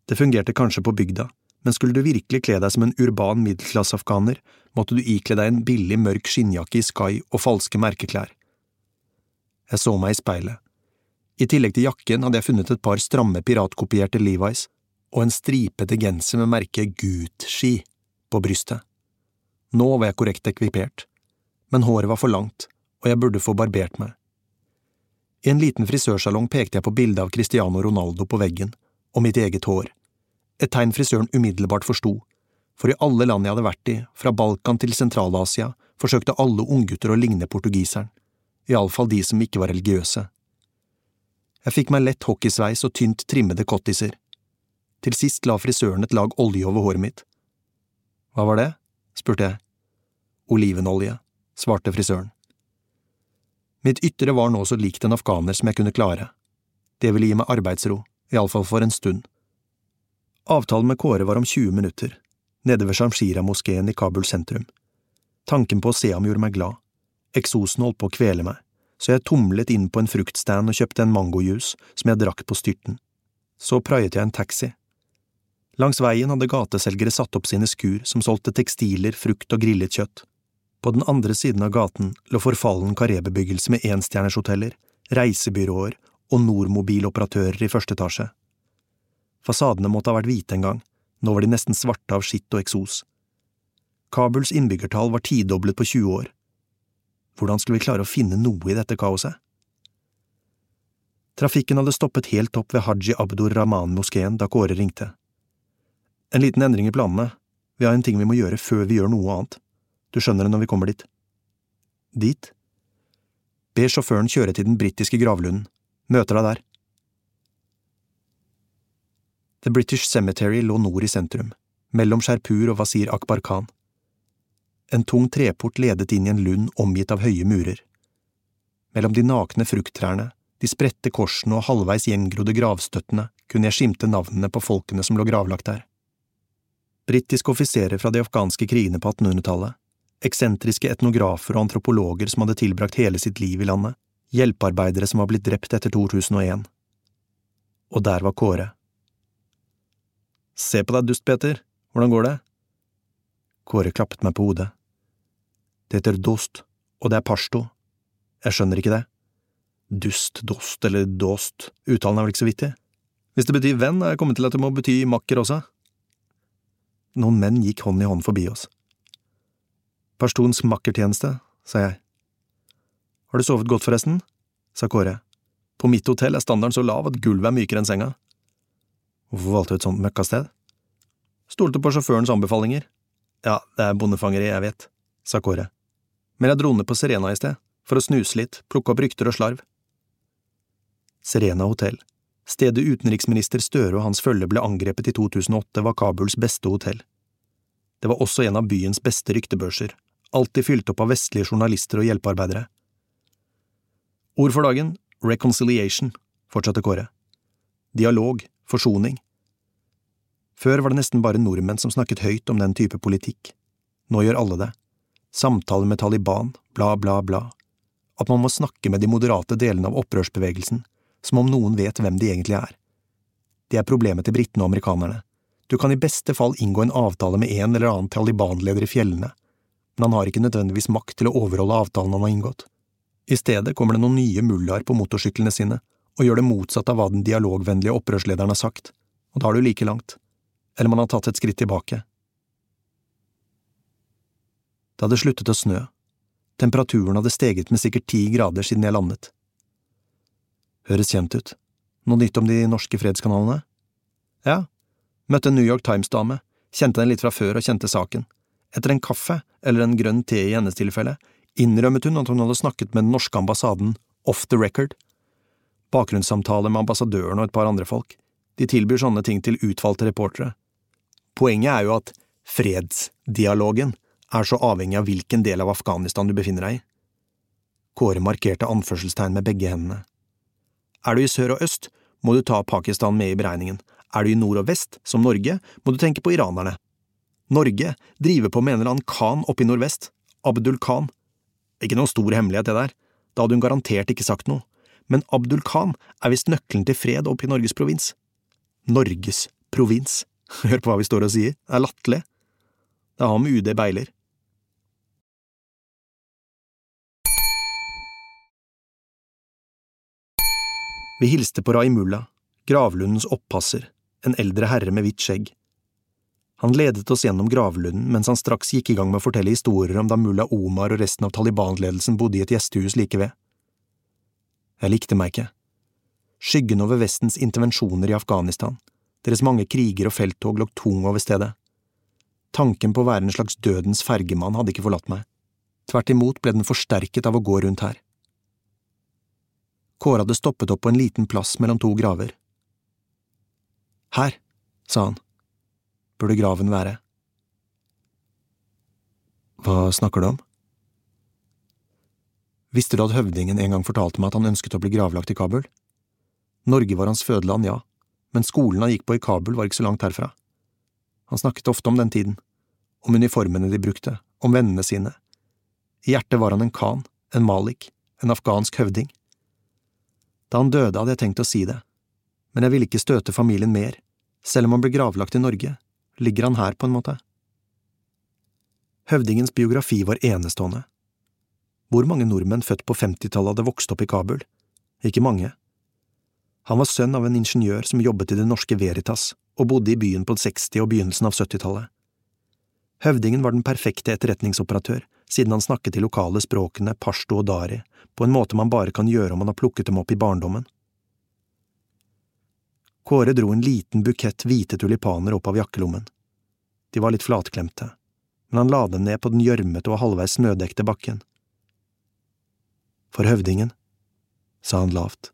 Det fungerte kanskje på bygda, men skulle du virkelig kle deg som en urban middelklasseafghaner, måtte du ikle deg en billig, mørk skinnjakke i Sky og falske merkeklær. Jeg så meg i speilet. I tillegg til jakken hadde jeg funnet et par stramme piratkopierte Levi's og en stripete genser med merket Gucci på brystet. Nå var jeg korrekt ekvipert, men håret var for langt, og jeg burde få barbert meg. I en liten frisørsalong pekte jeg på bildet av Cristiano Ronaldo på veggen, og mitt eget hår, et tegn frisøren umiddelbart forsto, for i alle land jeg hadde vært i, fra Balkan til Sentral-Asia, forsøkte alle unggutter å ligne portugiseren iallfall de som ikke var religiøse. Jeg fikk meg lett hockeysveis og tynt trimmede cottiser. Til sist la frisøren et lag olje over håret mitt. Hva var det? spurte jeg. Olivenolje, svarte frisøren. Mitt ytre var nå så likt en afghaner som jeg kunne klare. Det ville gi meg arbeidsro, iallfall for en stund. Avtalen med Kåre var om 20 minutter, nede ved Shamshira-moskeen i Kabul sentrum. Tanken på å se ham gjorde meg glad. Eksosen holdt på å kvele meg, så jeg tumlet inn på en fruktstand og kjøpte en mangojuice som jeg drakk på styrten. Så praiet jeg en taxi. Langs veien hadde gateselgere satt opp sine skur som solgte tekstiler, frukt og grillet kjøtt. På den andre siden av gaten lå forfallen karrebebyggelse med enstjernershoteller, reisebyråer og Nordmobiloperatører i første etasje. Fasadene måtte ha vært hvite en gang, nå var de nesten svarte av skitt og eksos. Kabuls innbyggertall var tidoblet på 20 år, hvordan skulle vi klare å finne noe i dette kaoset? Trafikken hadde stoppet helt opp ved Haji Abdur Rahman-moskeen da Kåre ringte. En liten endring i planene, vi har en ting vi må gjøre før vi gjør noe annet, du skjønner det når vi kommer dit. Dit? Be sjåføren kjøre til den britiske gravlunden, møter deg der. The British Cemetery lå nord i sentrum, mellom Sherpur og Wasir Akbar Khan. En tung treport ledet inn i en lund omgitt av høye murer. Mellom de nakne frukttrærne, de spredte korsene og halvveis gjengrodde gravstøttene kunne jeg skimte navnene på folkene som lå gravlagt der. Britiske offiserer fra de afghanske krigene på 1800-tallet, eksentriske etnografer og antropologer som hadde tilbrakt hele sitt liv i landet, hjelpearbeidere som var blitt drept etter 2001. Og der var Kåre. Se på deg, dust, Peter, hvordan går det? Kåre klappet meg på hodet. Det heter dost, og det er pashto. Jeg skjønner ikke det. Dust, dost eller dost, uttalen er vel ikke så vittig? Hvis det betyr venn, er jeg kommet til at det må bety makker også. Noen menn gikk hånd i hånd forbi oss. Pashtons makkertjeneste, sa jeg. Har du sovet godt, forresten? sa Kåre. På mitt hotell er standarden så lav at gulvet er mykere enn senga. Hvorfor valgte du et sånt møkkasted? Stolte på sjåførens anbefalinger. Ja, det er bondefangeri, jeg vet, sa Kåre men jeg dro ned på Serena i sted, for å snuse litt, plukke opp rykter og slarv. Serena hotell, stedet utenriksminister Støre og hans følge ble angrepet i 2008, var Kabuls beste hotell. Det var også en av byens beste ryktebørser, alltid fylt opp av vestlige journalister og hjelpearbeidere. Ord for dagen, reconciliation, fortsatte Kåre. Dialog, forsoning. Før var det nesten bare nordmenn som snakket høyt om den type politikk. Nå gjør alle det samtaler med Taliban, bla, bla, bla. at man må snakke med de moderate delene av opprørsbevegelsen, som om noen vet hvem de egentlig er. Det er problemet til britene og amerikanerne. Du kan i beste fall inngå en avtale med en eller annen Taliban-leder i fjellene, men han har ikke nødvendigvis makt til å overholde avtalen han har inngått. I stedet kommer det noen nye mullaer på motorsyklene sine og gjør det motsatte av hva den dialogvennlige opprørslederen har sagt, og da er du like langt. Eller man har tatt et skritt tilbake. Det hadde sluttet å snø. Temperaturen hadde steget med sikkert ti grader siden jeg landet. Høres kjent ut. Noe nytt om de norske fredskanalene? Ja, møtte en New York Times-dame, kjente henne litt fra før og kjente saken. Etter en kaffe, eller en grønn te i hennes tilfelle, innrømmet hun at hun hadde snakket med den norske ambassaden off the record. Bakgrunnssamtaler med ambassadøren og et par andre folk. De tilbyr sånne ting til utvalgte reportere. Poenget er jo at fredsdialogen er så avhengig av hvilken del av Afghanistan du befinner deg i. Kåre markerte anførselstegn med begge hendene. Er du i sør og øst, må du ta Pakistan med i beregningen. Er du i nord og vest, som Norge, må du tenke på iranerne. Norge driver på med en eller annen khan oppe i nordvest, Abdul Khan. Ikke noen stor hemmelighet, det der, da hadde hun garantert ikke sagt noe, men Abdul Khan er visst nøkkelen til fred oppe i Norges provins. Norges provins, hør på hva vi står og sier, det er latterlig. Det er ham UD beiler. Vi hilste på Raimullah, gravlundens oppasser, en eldre herre med hvitt skjegg. Han ledet oss gjennom gravlunden mens han straks gikk i gang med å fortelle historier om da mulla Omar og resten av Taliban-ledelsen bodde i et gjestehus like ved. Jeg likte meg ikke. Skyggen over Vestens intervensjoner i Afghanistan, deres mange kriger og felttog lå tung over stedet. Tanken på å være en slags dødens fergemann hadde ikke forlatt meg. Tvert imot ble den forsterket av å gå rundt her. Kåre hadde stoppet opp på en liten plass mellom to graver. Her, sa han, burde graven være. Hva snakker du om? Visste du at høvdingen en gang fortalte meg at han ønsket å bli gravlagt i Kabul? Norge var hans fødeland, ja, men skolen han gikk på i Kabul var ikke så langt herfra. Han snakket ofte om den tiden, om uniformene de brukte, om vennene sine. I hjertet var han en khan, en malik, en afghansk høvding. Da han døde, hadde jeg tenkt å si det, men jeg ville ikke støte familien mer, selv om han ble gravlagt i Norge, ligger han her på en måte. Høvdingens biografi var enestående. Hvor mange nordmenn født på femtitallet hadde vokst opp i Kabul? Ikke mange. Han var sønn av en ingeniør som jobbet i Det Norske Veritas og bodde i byen på 60- og begynnelsen av 70-tallet. Høvdingen var den perfekte etterretningsoperatør, siden han snakket de lokale språkene pashto og dari på en måte man bare kan gjøre om man har plukket dem opp i barndommen. Kåre dro en liten bukett hvite tulipaner opp av jakkelommen. De var litt flatklemte, men han la dem ned på den gjørmete og halvveis snødekte bakken. For høvdingen, sa han lavt.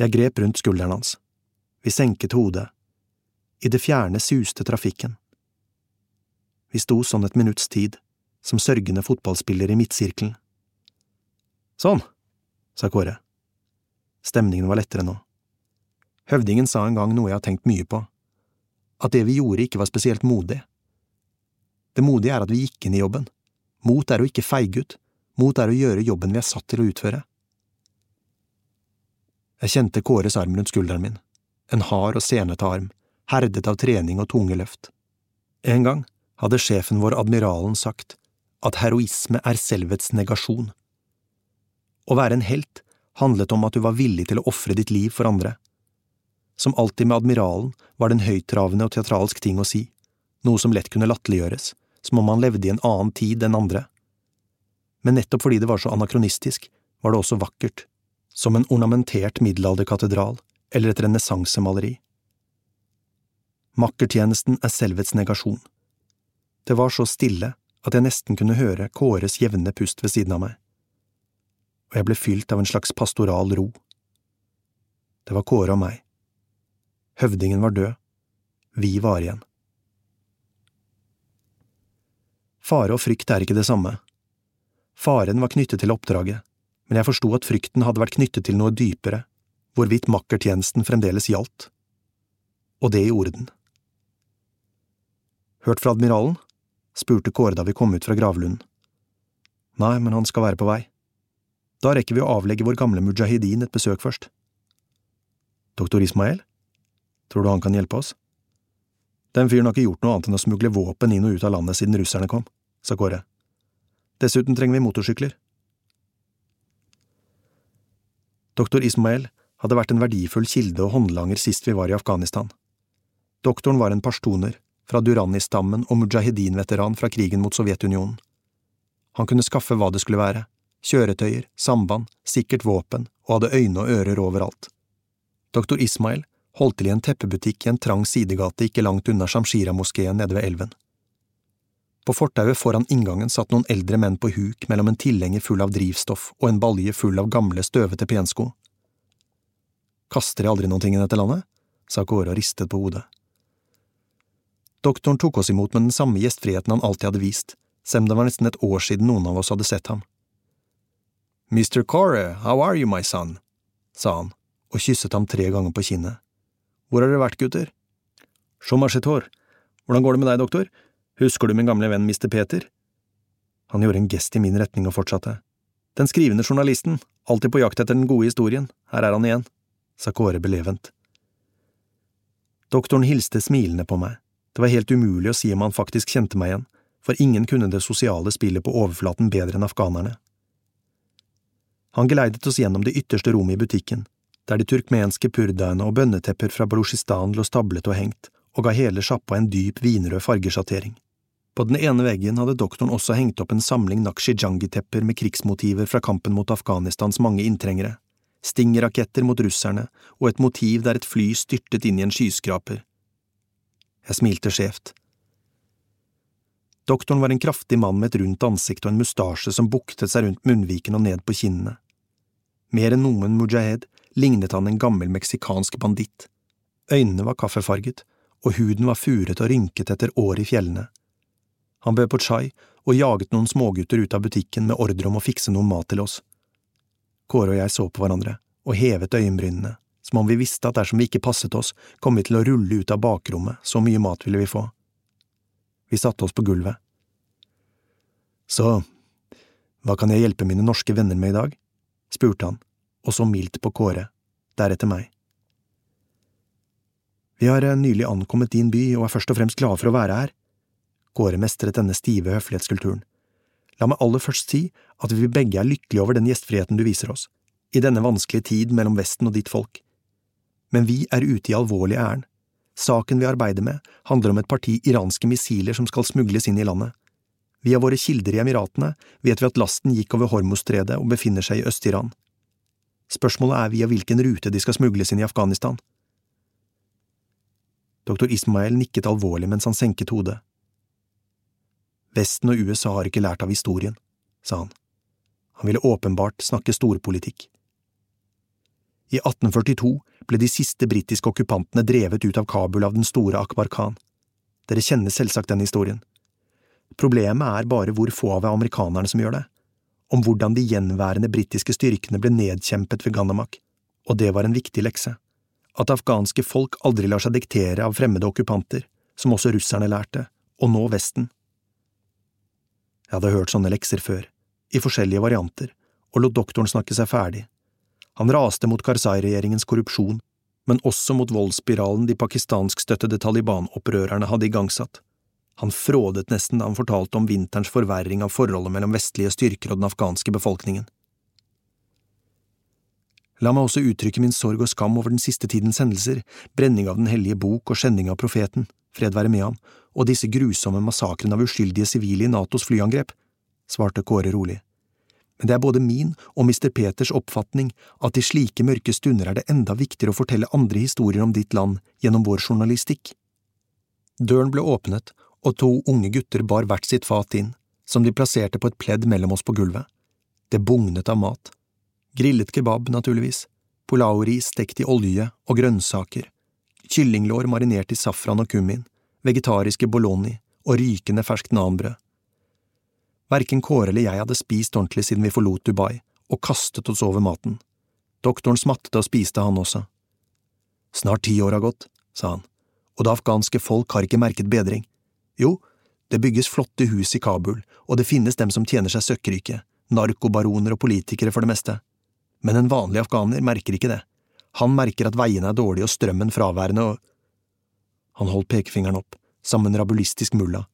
Jeg grep rundt skulderen hans. Vi senket hodet. I det fjerne suste trafikken. Vi sto sånn et minutts tid, som sørgende fotballspillere i midtsirkelen. Sånn, sa Kåre. Stemningen var lettere nå. Høvdingen sa en gang noe jeg har tenkt mye på, at det vi gjorde ikke var spesielt modig. Det modige er at vi gikk inn i jobben. Mot er å ikke feige ut, mot er å gjøre jobben vi er satt til å utføre. Jeg kjente Kåres arm rundt skulderen min, en hard og senete arm, herdet av trening og tunge løft. En gang hadde sjefen vår, admiralen, sagt at heroisme er selvets negasjon. Å være en helt handlet om at du var villig til å ofre ditt liv for andre. Som alltid med admiralen var det en høyttravende og teatralsk ting å si, noe som lett kunne latterliggjøres, som om han levde i en annen tid enn andre. Men nettopp fordi det var så anakronistisk, var det også vakkert, som en ornamentert middelalderkatedral eller et renessansemaleri. Makkertjenesten er selvets negasjon. Det var så stille at jeg nesten kunne høre Kåres jevne pust ved siden av meg, og jeg ble fylt av en slags pastoral ro. Det var Kåre og meg. Høvdingen var død, vi var igjen. Fare og frykt er ikke det samme. Faren var knyttet til oppdraget, men jeg forsto at frykten hadde vært knyttet til noe dypere, hvorvidt makkertjenesten fremdeles gjaldt. Og det gjorde den. Hørt fra admiralen? spurte Kåre da vi kom ut fra gravlunden. Nei, men han skal være på vei. Da rekker vi å avlegge vår gamle mujahedin et besøk først. Doktor Ismael? Tror du han kan hjelpe oss? Den fyren har ikke gjort noe annet enn å smugle våpen inn og ut av landet siden russerne kom, sa Kåre. Dessuten trenger vi motorsykler. Doktor Ismael hadde vært en verdifull kilde og håndlanger sist vi var i Afghanistan. Doktoren var en pashtuner, fra Durani-stammen og mujahedin-veteran fra krigen mot Sovjetunionen. Han kunne skaffe hva det skulle være, kjøretøyer, samband, sikkert våpen og hadde øyne og ører overalt. Doktor Ismail holdt til i en teppebutikk i en trang sidegate ikke langt unna Shamshira-moskeen nede ved elven. På fortauet foran inngangen satt noen eldre menn på huk mellom en tilhenger full av drivstoff og en balje full av gamle, støvete pensko. Kaster de aldri noen ting i dette landet? sa Kåre og ristet på hodet. Doktoren tok oss imot med den samme gjestfriheten han alltid hadde vist, selv om det var nesten et år siden noen av oss hadde sett ham. Mr. Kåre, how are you, my son? sa han og kysset ham tre ganger på kinnet. Hvor har dere vært, gutter? Chomachetor, hvordan går det med deg, doktor? Husker du min gamle venn Mr. Peter? Han gjorde en gest i min retning og fortsatte. Den skrivende journalisten, alltid på jakt etter den gode historien, her er han igjen, sa Kåre belevent. Doktoren hilste smilende på meg, det var helt umulig å si om han faktisk kjente meg igjen, for ingen kunne det sosiale spillet på overflaten bedre enn afghanerne. Han geleidet oss gjennom det ytterste rommet i butikken, der de turkmenske purdaene og bønnetepper fra Balusjistan lå stablet og hengt, og ga hele sjappa en dyp vinrød fargesjattering. På den ene veggen hadde doktoren også hengt opp en samling nakshijangi-tepper med krigsmotiver fra kampen mot Afghanistans mange inntrengere, stingraketter mot russerne og et motiv der et fly styrtet inn i en skyskraper. Jeg smilte skjevt. Doktoren var en kraftig mann med et rundt ansikt og en mustasje som buktet seg rundt munnviken og ned på kinnene. Mer enn noen mujahed lignet han en gammel meksikansk banditt. Øynene var kaffefarget, og huden var furet og rynket etter år i fjellene. Han bød på chai og jaget noen smågutter ut av butikken med ordre om å fikse noe mat til oss. Kåre og jeg så på hverandre og hevet øyenbrynene, som om vi visste at dersom vi ikke passet oss, kom vi til å rulle ut av bakrommet, så mye mat ville vi få. Vi satte oss på gulvet. Så, hva kan jeg hjelpe mine norske venner med i dag? spurte han, og så mildt på Kåre, deretter meg. Vi har eh, nylig ankommet din by og er først og fremst glade for å være her. Kåre mestret denne stive høflighetskulturen. La meg aller først si at vi begge er lykkelige over den gjestfriheten du viser oss, i denne vanskelige tid mellom Vesten og ditt folk. Men vi er ute i alvorlig ærend. Saken vi arbeider med, handler om et parti iranske missiler som skal smugles inn i landet. Via våre kilder i Emiratene vet vi at lasten gikk over Hormuzstredet og befinner seg i Øst-Iran. Spørsmålet er via hvilken rute de skal smugles inn i Afghanistan. Doktor Ismail nikket alvorlig mens han senket hodet. Vesten og USA har ikke lært av historien, sa han. Han ville åpenbart snakke storpolitikk. I 1842 ble de siste britiske okkupantene drevet ut av Kabul av den store Akbar Khan. Dere kjenner selvsagt den historien. Problemet er bare hvor få av amerikanerne som gjør det, om hvordan de gjenværende britiske styrkene ble nedkjempet ved Ganamak, og det var en viktig lekse at afghanske folk aldri lar seg diktere av fremmede okkupanter, som også russerne lærte, og nå Vesten. Jeg hadde hørt sånne lekser før, i forskjellige varianter, og lot doktoren snakke seg ferdig. Han raste mot Karzai-regjeringens korrupsjon, men også mot voldsspiralen de pakistanskstøttede Taliban-opprørerne hadde igangsatt. Han frådet nesten da han fortalte om vinterens forverring av forholdet mellom vestlige styrker og den afghanske befolkningen. La meg også uttrykke min sorg og skam over den siste tidens hendelser, brenning av Den hellige bok og skjending av profeten, fred være med ham, og disse grusomme massakrene av uskyldige sivile i Natos flyangrep, svarte Kåre rolig. Men det er både min og Mr. Peters oppfatning at i slike mørke stunder er det enda viktigere å fortelle andre historier om ditt land gjennom vår journalistikk. Døren ble åpnet, og to unge gutter bar hvert sitt fat inn, som de plasserte på et pledd mellom oss på gulvet. Det bugnet av mat. Grillet kebab, naturligvis, pulaoris stekt i olje og grønnsaker, kyllinglår marinert i safran og kummin, vegetariske bologni og rykende ferskt nanbrød. Verken Kåre eller jeg hadde spist ordentlig siden vi forlot Dubai, og kastet oss over maten. Doktoren smattet og spiste, han også. Snart ti år har gått, sa han, og det afghanske folk har ikke merket bedring. Jo, det bygges flotte hus i Kabul, og det finnes dem som tjener seg søkkrike, narkobaroner og politikere for det meste, men en vanlig afghaner merker ikke det. Han merker at veiene er dårlige og strømmen fraværende og… Han holdt pekefingeren opp, som en rabulistisk mulla.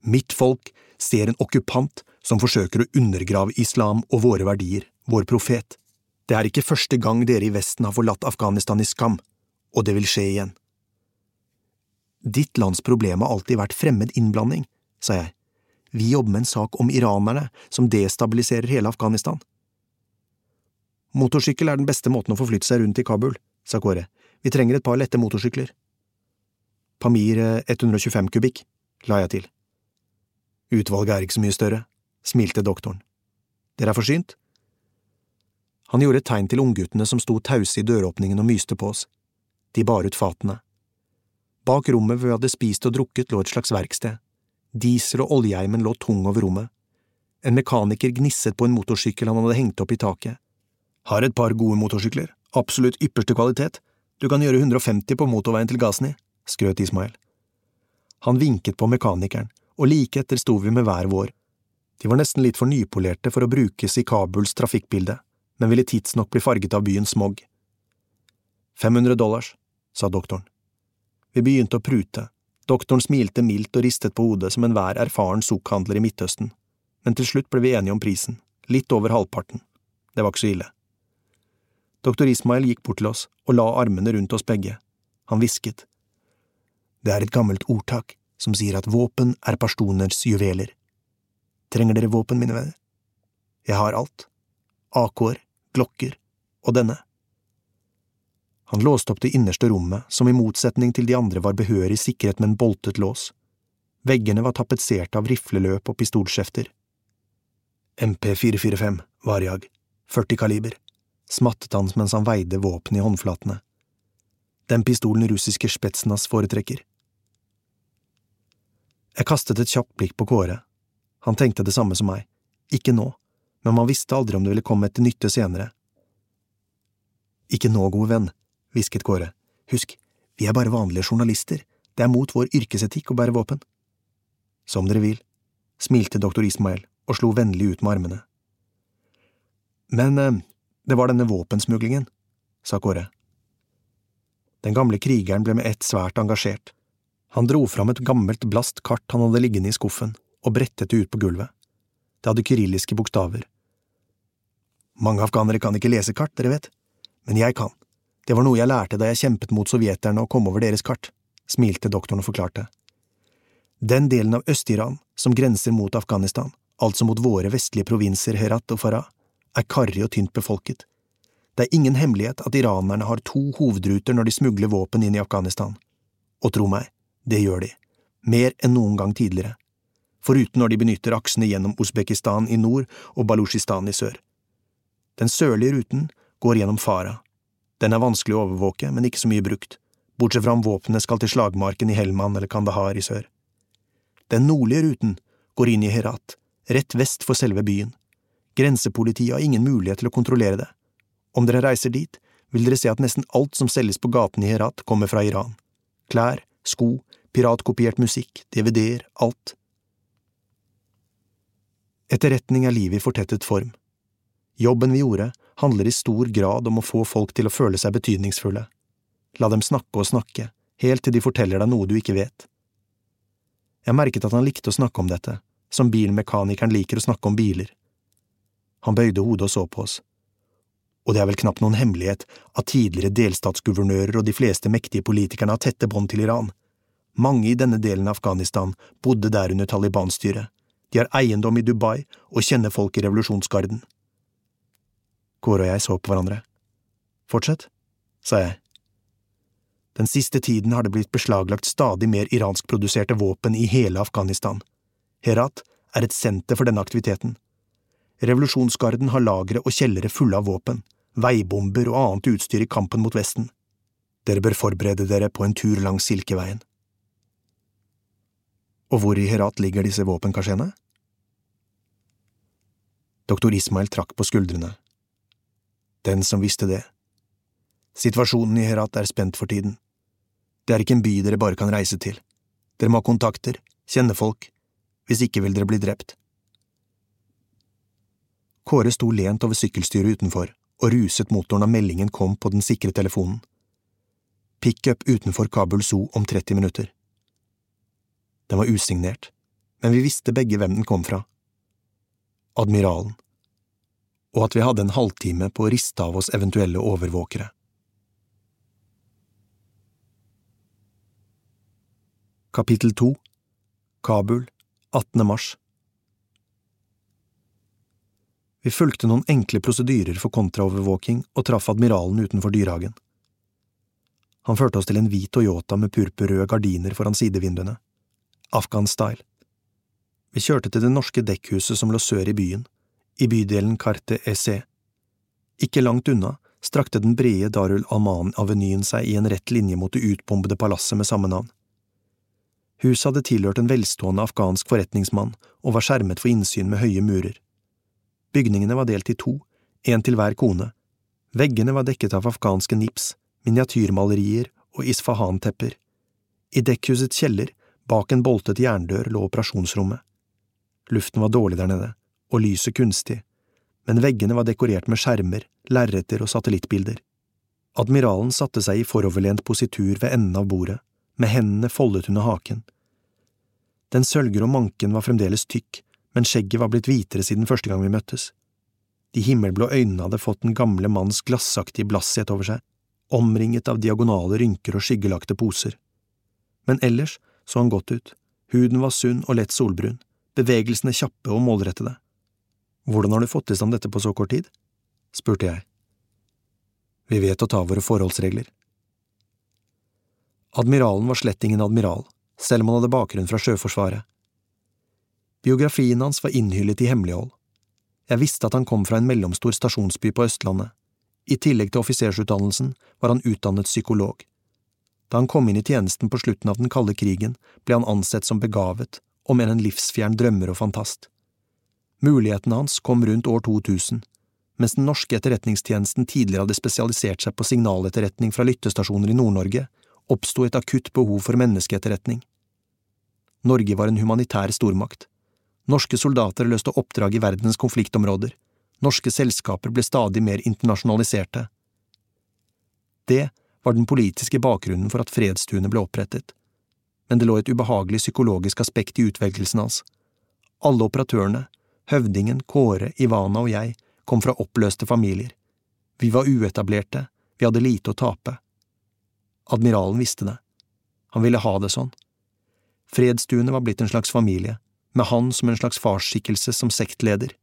Mitt folk ser en okkupant som forsøker å undergrave islam og våre verdier, vår profet. Det er ikke første gang dere i Vesten har forlatt Afghanistan i skam, og det vil skje igjen. Ditt lands problem har alltid vært fremmed innblanding, sa jeg. Vi jobber med en sak om iranerne som destabiliserer hele Afghanistan. Motorsykkel er den beste måten å forflytte seg rundt i Kabul, sa Kåre. Vi trenger et par lette motorsykler. Pamir 125 eh, kubikk, la jeg til. Utvalget er ikke så mye større, smilte doktoren. Dere er forsynt? Han gjorde et tegn til ungguttene som sto tause i døråpningen og myste på oss. De bar ut fatene. Bak rommet hvor vi hadde spist og drukket, lå et slags verksted. Diesel- og oljeheimen lå tung over rommet. En mekaniker gnisset på en motorsykkel han hadde hengt opp i taket. Har et par gode motorsykler, absolutt ypperste kvalitet, du kan gjøre 150 på motorveien til Ghazni, skrøt Ismail. Han vinket på mekanikeren, og like etter sto vi med hver vår. De var nesten litt for nypolerte for å brukes i Kabuls trafikkbilde, men ville tidsnok bli farget av byens smog. 500 dollars, sa doktoren. Vi begynte å prute. Doktoren smilte mildt og ristet på hodet som enhver erfaren sukkhandler i Midtøsten, men til slutt ble vi enige om prisen, litt over halvparten. Det var ikke så ille. Doktor Ismail gikk bort til oss og la armene rundt oss begge. Han hvisket. Det er et gammelt ordtak som sier at våpen er pastoners juveler. Trenger dere våpen, mine venner? Jeg har alt. AK-er, glokker og denne. Han låste opp det innerste rommet, som i motsetning til de andre var behørig sikret med en boltet lås. Veggene var tapetsert av rifleløp og pistolskjefter. MP445, Varjag, 40 kaliber, smattet han mens han veide våpenet i håndflatene. Den pistolen russiske Spetsnas foretrekker. Jeg kastet et kjapt blikk på Kåre. Han tenkte det samme som meg. Ikke nå, men man visste aldri om det ville komme til nytte senere. Ikke nå, gode venn, hvisket Kåre. Husk, vi er bare vanlige journalister, det er mot vår yrkesetikk å bære våpen. Som dere vil, smilte doktor Ismael og slo vennlig ut med armene. Men eh, det var denne våpensmuglingen, sa Kåre. Den gamle krigeren ble med ett svært engasjert. Han dro fram et gammelt blast kart han hadde liggende i skuffen, og brettet det ut på gulvet. Det hadde kyrilliske bokstaver. Mange afghanere kan ikke lese kart, dere vet, men jeg kan. Det var noe jeg lærte da jeg kjempet mot sovjeterne og kom over deres kart, smilte doktoren og forklarte. Den delen av Øst-Iran som grenser mot Afghanistan, altså mot våre vestlige provinser Herat og Farah, er karrig og tynt befolket. Det er ingen hemmelighet at iranerne har to hovedruter når de smugler våpen inn i Afghanistan. Og tro meg, det gjør de, mer enn noen gang tidligere, foruten når de benytter aksene gjennom Usbekistan i nord og Balusjistan i sør. Den sørlige ruten går gjennom Farah, den er vanskelig å overvåke, men ikke så mye brukt, bortsett fra om våpnene skal til slagmarken i Helman eller Kandahar i sør. Den nordlige ruten går inn i Herat, rett vest for selve byen. Grensepolitiet har ingen mulighet til å kontrollere det. Om dere reiser dit, vil dere se at nesten alt som selges på gatene i Herat, kommer fra Iran. Klær, sko, piratkopiert musikk, DVD-er, alt. Etterretning er livet i fortettet form. Jobben vi gjorde, handler i stor grad om å få folk til å føle seg betydningsfulle. La dem snakke og snakke, helt til de forteller deg noe du ikke vet. Jeg merket at han likte å snakke om dette, som bilmekanikeren liker å snakke om biler. Han bøyde hodet og så på oss. Og det er vel knapt noen hemmelighet at tidligere delstatsguvernører og de fleste mektige politikerne har tette bånd til Iran. Mange i denne delen av Afghanistan bodde der under Taliban-styret. De har eiendom i Dubai og kjenner folk i revolusjonsgarden. Kåre og jeg så på hverandre. Fortsett, sa jeg. Den siste tiden har det blitt beslaglagt stadig mer iranskproduserte våpen i hele Afghanistan. Herat er et senter for denne aktiviteten. Revolusjonsgarden har lagre og kjellere fulle av våpen, veibomber og annet utstyr i kampen mot Vesten. Dere bør forberede dere på en tur langs Silkeveien. Og hvor i Herat ligger disse våpenkasjeene? Doktor Ismail trakk på skuldrene den som visste det. Situasjonen i Herat er spent for tiden. Det er ikke en by dere bare kan reise til. Dere må ha kontakter, kjenne folk. Hvis ikke vil dere bli drept. Kåre sto lent over sykkelstyret utenfor og ruset motoren da meldingen kom på den sikre telefonen. Pickup utenfor Kabul Zoo om 30 minutter. Den var usignert, men vi visste begge hvem den kom fra. Admiralen. Og at vi hadde en halvtime på å riste av oss eventuelle overvåkere. Kapittel 2 Kabul 18. mars Vi fulgte noen enkle prosedyrer for kontraovervåking og traff admiralen utenfor dyrehagen. Han førte oss til en hvit Toyota med purpurrøde gardiner foran sidevinduene. Afghan-style. Vi kjørte til det norske dekkhuset som lå sør i byen, i bydelen Carte Essé. Ikke langt unna strakte den brede Darul Aman-avenyen seg i en rett linje mot det utbombede palasset med samme navn. Huset hadde tilhørt en velstående afghansk forretningsmann og var skjermet for innsyn med høye murer. Bygningene var delt i to, én til hver kone. Veggene var dekket av afghanske nips, miniatyrmalerier og isfahan-tepper. I dekkhusets kjeller, bak en boltet jerndør, lå operasjonsrommet. Luften var dårlig der nede, og lyset kunstig, men veggene var dekorert med skjermer, lerreter og satellittbilder. Admiralen satte seg i foroverlent positur ved enden av bordet, med hendene foldet under haken. Den sølvgrå manken var fremdeles tykk, men skjegget var blitt hvitere siden første gang vi møttes. De himmelblå øynene hadde fått den gamle manns glassaktige blasshet over seg, omringet av diagonale rynker og skyggelagte poser. Men ellers så han godt ut, huden var sunn og lett solbrun, bevegelsene kjappe og målrettede. Hvordan har du fått i stand dette på så kort tid? spurte jeg. Vi vet å ta våre forholdsregler. Admiralen var slett ingen admiral, selv om han hadde bakgrunn fra Sjøforsvaret. Biografien hans var innhyllet i hemmelighold. Jeg visste at han kom fra en mellomstor stasjonsby på Østlandet. I tillegg til offisersutdannelsen var han utdannet psykolog. Da han kom inn i tjenesten på slutten av den kalde krigen, ble han ansett som begavet, om enn en livsfjern drømmer og fantast. Mulighetene hans kom rundt år 2000, mens den norske etterretningstjenesten tidligere hadde spesialisert seg på signaletterretning fra lyttestasjoner i Nord-Norge, oppsto et akutt behov for menneskeetterretning. Norge var en humanitær stormakt. Norske soldater løste oppdrag i verdens konfliktområder. Norske selskaper ble stadig mer internasjonaliserte. Det var den politiske bakgrunnen for at fredstunet ble opprettet, men det lå et ubehagelig psykologisk aspekt i utvelgelsen hans. Alle operatørene, høvdingen, Kåre, Ivana og jeg, kom fra oppløste familier. Vi var uetablerte, vi hadde lite å tape. Admiralen visste det. Han ville ha det sånn. Fredstunet var blitt en slags familie, med han som en slags farsskikkelse som sektleder.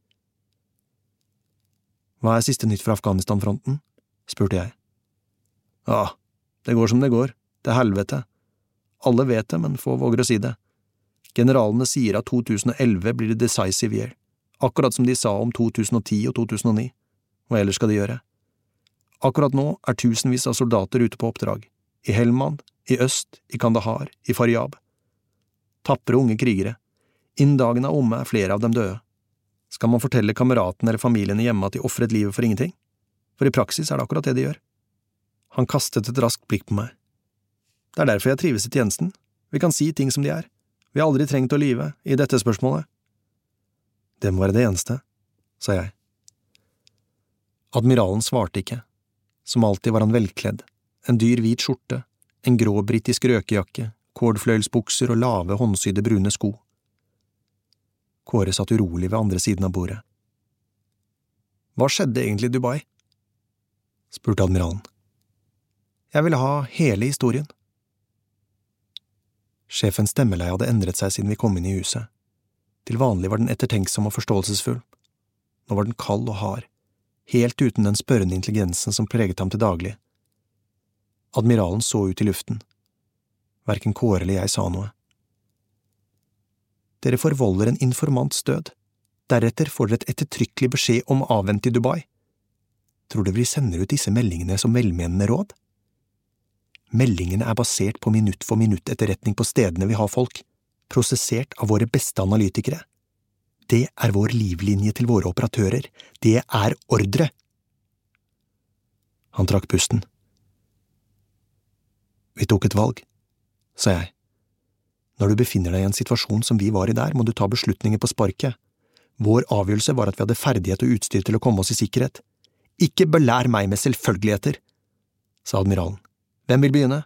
Hva er siste nytt fra Afghanistan-fronten? spurte jeg. Ja, det går som det går, til helvete. Alle vet det, men få våger å si det. Generalene sier at 2011 blir det decisive year, akkurat som de sa om 2010 og 2009. Hva ellers skal de gjøre? Akkurat nå er tusenvis av soldater ute på oppdrag, i Helmand, i øst, i Kandahar, i Faryab. Tapre unge krigere. Innen dagen er omme er flere av dem døde. Skal man fortelle kameratene eller familiene hjemme at de ofret livet for ingenting? For i praksis er det akkurat det de gjør. Han kastet et raskt blikk på meg. Det er derfor jeg trives i tjenesten. Vi kan si ting som de er. Vi har aldri trengt å lyve i dette spørsmålet. Det må være det eneste, sa jeg. Admiralen svarte ikke. Som alltid var han velkledd, en dyr hvit skjorte, en grå britisk røkejakke, kordfløyelsbukser og lave, håndsydde brune sko. Kåre satt urolig ved andre siden av bordet. Hva skjedde egentlig i Dubai? spurte admiralen. Jeg ville ha hele historien. Sjefens stemmeleie hadde endret seg siden vi kom inn i huset. Til vanlig var den ettertenksom og forståelsesfull. Nå var den kald og hard, helt uten den spørrende intelligensen som preget ham til daglig. Admiralen så ut i luften. Verken Kåre eller jeg sa noe. Dere forvolder en informants død. Deretter får dere et ettertrykkelig beskjed om avvent i Dubai. Tror dere vi sender ut disse meldingene som velmenende råd? Meldingene er basert på minutt for minutt etterretning på stedene vi har folk, prosessert av våre beste analytikere. Det er vår livlinje til våre operatører, det er ordre! Han trakk pusten. Vi tok et valg, sa jeg. Når du befinner deg i en situasjon som vi var i der, må du ta beslutninger på sparket. Vår avgjørelse var at vi hadde ferdighet og utstyr til å komme oss i sikkerhet. Ikke belær meg med selvfølgeligheter, sa admiralen. Hvem vil begynne?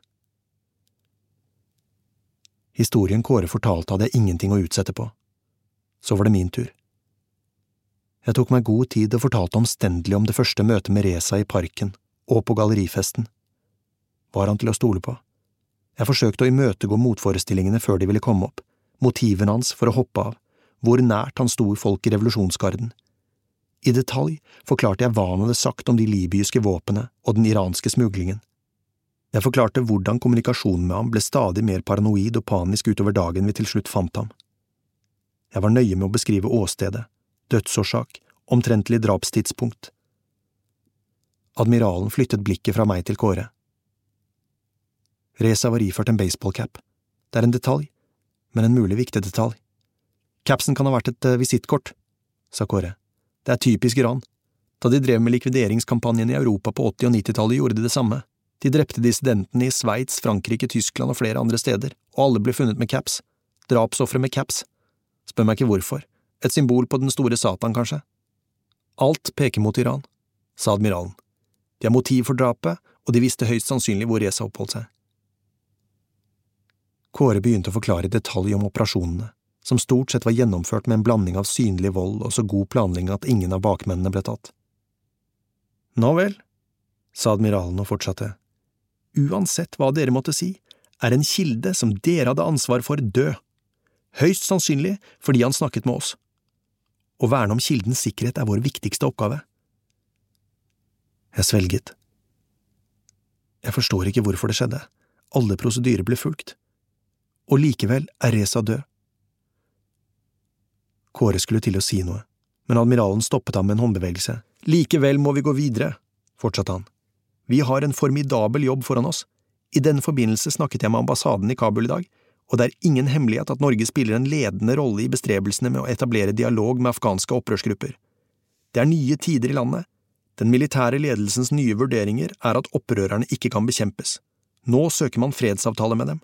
Historien Kåre fortalte hadde jeg ingenting å utsette på. Så var det min tur. Jeg tok meg god tid og fortalte omstendelig om det første møtet med Reza i parken og på gallerifesten. Var han til å stole på? Jeg forsøkte å imøtegå motforestillingene før de ville komme opp, motivene hans for å hoppe av, hvor nært han sto folk i revolusjonsgarden. I detalj forklarte jeg hva han hadde sagt om de libyske våpnene og den iranske smuglingen. Jeg forklarte hvordan kommunikasjonen med ham ble stadig mer paranoid og panisk utover dagen vi til slutt fant ham. Jeg var nøye med å beskrive åstedet, dødsårsak, omtrentlig drapstidspunkt. Admiralen flyttet blikket fra meg til Kåre. Reza var iført en baseballcap. Det er en detalj, men en mulig viktig detalj. Capsen kan ha vært et uh, visittkort, sa Kåre. Det er typisk Iran. Da de drev med likvideringskampanjen i Europa på 80- og 90-tallet, gjorde de det samme. De drepte dissidentene i Sveits, Frankrike, Tyskland og flere andre steder, og alle ble funnet med caps. Drapsofre med caps. Spør meg ikke hvorfor. Et symbol på den store Satan, kanskje? Alt peker mot Iran, sa admiralen. De har motiv for drapet, og de visste høyst sannsynlig hvor Reza oppholdt seg. Kåre begynte å forklare i detalj om operasjonene, som stort sett var gjennomført med en blanding av synlig vold og så god planlegging at ingen av bakmennene ble tatt. Nå vel, sa admiralen og fortsatte, uansett hva dere måtte si, er en kilde som dere hadde ansvar for, død, høyst sannsynlig fordi han snakket med oss. Å verne om kildens sikkerhet er vår viktigste oppgave. Jeg svelget. Jeg forstår ikke hvorfor det skjedde, alle prosedyrer ble fulgt. Og likevel er Reza død. Kåre skulle til å si noe, men admiralen stoppet ham med en håndbevegelse. Likevel må vi gå videre, fortsatte han. Vi har en formidabel jobb foran oss. I den forbindelse snakket jeg med ambassaden i Kabul i dag, og det er ingen hemmelighet at Norge spiller en ledende rolle i bestrebelsene med å etablere dialog med afghanske opprørsgrupper. Det er nye tider i landet. Den militære ledelsens nye vurderinger er at opprørerne ikke kan bekjempes. Nå søker man fredsavtale med dem.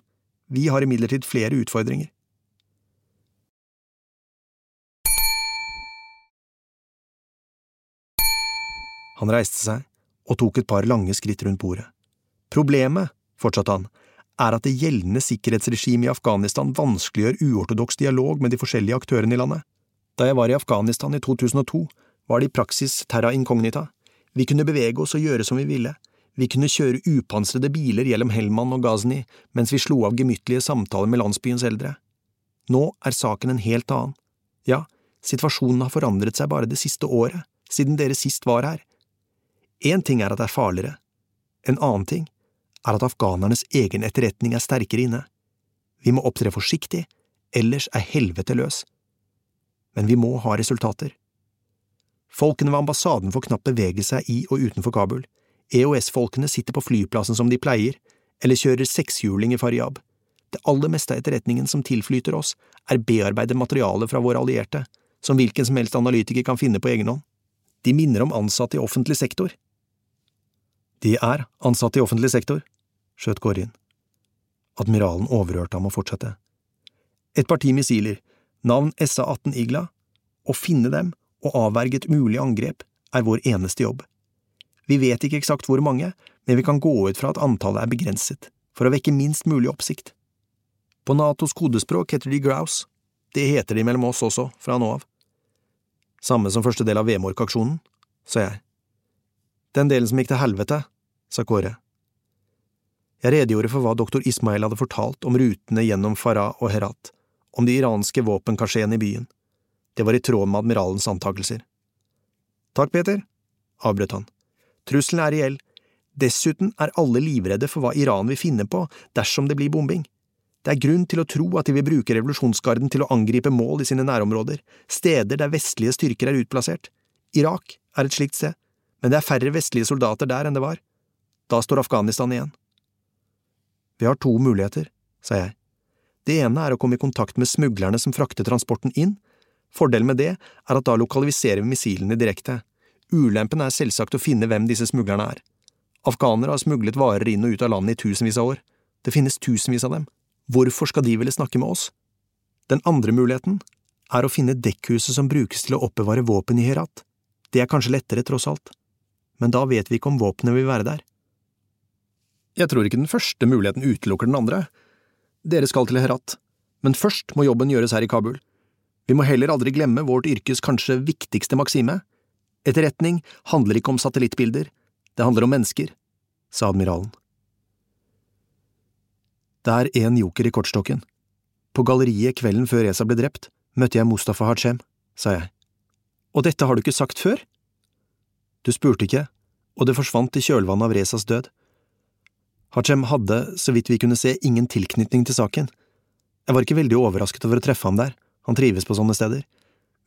Vi har imidlertid flere utfordringer. Han reiste seg og tok et par lange skritt rundt bordet. Problemet, fortsatte han, er at det gjeldende sikkerhetsregimet i Afghanistan vanskeliggjør uortodoks dialog med de forskjellige aktørene i landet. Da jeg var i Afghanistan i 2002, var det i praksis terra incognita. Vi kunne bevege oss og gjøre som vi ville. Vi kunne kjøre upansrede biler gjennom Helman og Ghazni mens vi slo av gemyttlige samtaler med landsbyens eldre. Nå er saken en helt annen. Ja, situasjonen har forandret seg bare det siste året, siden dere sist var her. Én ting er at det er farligere, en annen ting er at afghanernes egen etterretning er sterkere inne. Vi må opptre forsiktig, ellers er helvete løs. Men vi må ha resultater. Folkene ved ambassaden får knapt bevege seg i og utenfor Kabul. EOS-folkene sitter på flyplassen som de pleier, eller kjører sekshjuling i Faryab. Det aller meste av etterretningen som tilflyter oss, er bearbeidet materiale fra våre allierte, som hvilken som helst analytiker kan finne på egen hånd. De minner om ansatte i offentlig sektor. De er ansatte i offentlig sektor, skjøt Kåre inn. Admiralen overhørte ham og fortsette. Et parti missiler, navn SA-18 Igla, å finne dem og avverge et mulig angrep er vår eneste jobb. Vi vet ikke eksakt hvor mange, men vi kan gå ut fra at antallet er begrenset, for å vekke minst mulig oppsikt. På Natos kodespråk heter de Grouse. Det heter de mellom oss også, fra nå av. Samme som første del av Vemork-aksjonen, sa jeg. Den delen som gikk til helvete, sa Kåre. Jeg redegjorde for hva doktor Ismail hadde fortalt om rutene gjennom Farah og Herat, om de iranske våpenkasjeene i byen. Det var i tråd med admiralens antakelser. Takk, Peter, avbrøt han. Trusselen er reell. Dessuten er alle livredde for hva Iran vil finne på dersom det blir bombing. Det er grunn til å tro at de vil bruke revolusjonsgarden til å angripe mål i sine nærområder, steder der vestlige styrker er utplassert. Irak er et slikt sted, men det er færre vestlige soldater der enn det var. Da står Afghanistan igjen. Vi har to muligheter, sa jeg. Det ene er å komme i kontakt med smuglerne som frakter transporten inn. Fordelen med det er at da lokaliserer vi missilene direkte. Ulempen er selvsagt å finne hvem disse smuglerne er. Afghanere har smuglet varer inn og ut av landet i tusenvis av år. Det finnes tusenvis av dem. Hvorfor skal de ville snakke med oss? Den andre muligheten er å finne dekkhuset som brukes til å oppbevare våpen i Herat. Det er kanskje lettere, tross alt. Men da vet vi ikke om våpenet vil være der. Jeg tror ikke den første muligheten utelukker den andre. Dere skal til Herat, men først må jobben gjøres her i Kabul. Vi må heller aldri glemme vårt yrkes kanskje viktigste maksime. Etterretning handler ikke om satellittbilder, det handler om mennesker, sa admiralen. Det er én joker i kortstokken. På galleriet kvelden før Reza ble drept, møtte jeg Mustafa Hachem, sa jeg. Og dette har du ikke sagt før? Du spurte ikke, og det forsvant i kjølvannet av Rezas død. Hachem hadde, så vidt vi kunne se, ingen tilknytning til saken. Jeg var ikke veldig overrasket over å treffe ham der, han trives på sånne steder.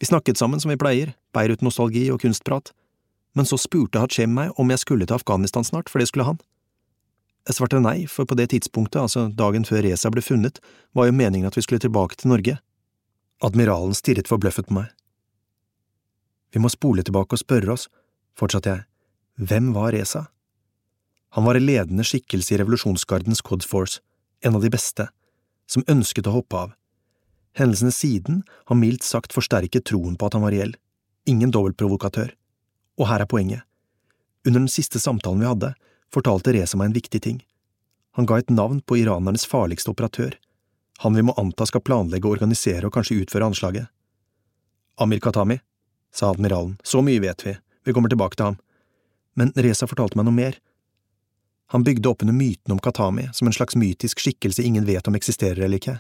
Vi snakket sammen som vi pleier, Beirut-nostalgi og kunstprat, men så spurte Hachem meg om jeg skulle til Afghanistan snart, for det skulle han. Jeg svarte nei, for på det tidspunktet, altså dagen før Reza ble funnet, var jo meningen at vi skulle tilbake til Norge. Admiralen stirret forbløffet på meg. Vi må spole tilbake og spørre oss, fortsatte jeg, hvem var Reza? Han var en ledende skikkelse i revolusjonsgardens Cod Force, en av de beste, som ønsket å hoppe av. Hendelsene siden har mildt sagt forsterket troen på at han var reell, ingen dobbeltprovokatør. Og her er poenget. Under den siste samtalen vi hadde, fortalte Reza meg en viktig ting. Han ga et navn på iranernes farligste operatør, han vi må anta skal planlegge, organisere og kanskje utføre anslaget. Amir Katami, sa admiralen, så mye vet vi, vi kommer tilbake til ham. Men Reza fortalte meg noe mer. Han bygde opp under myten om Katami som en slags mytisk skikkelse ingen vet om eksisterer eller ikke.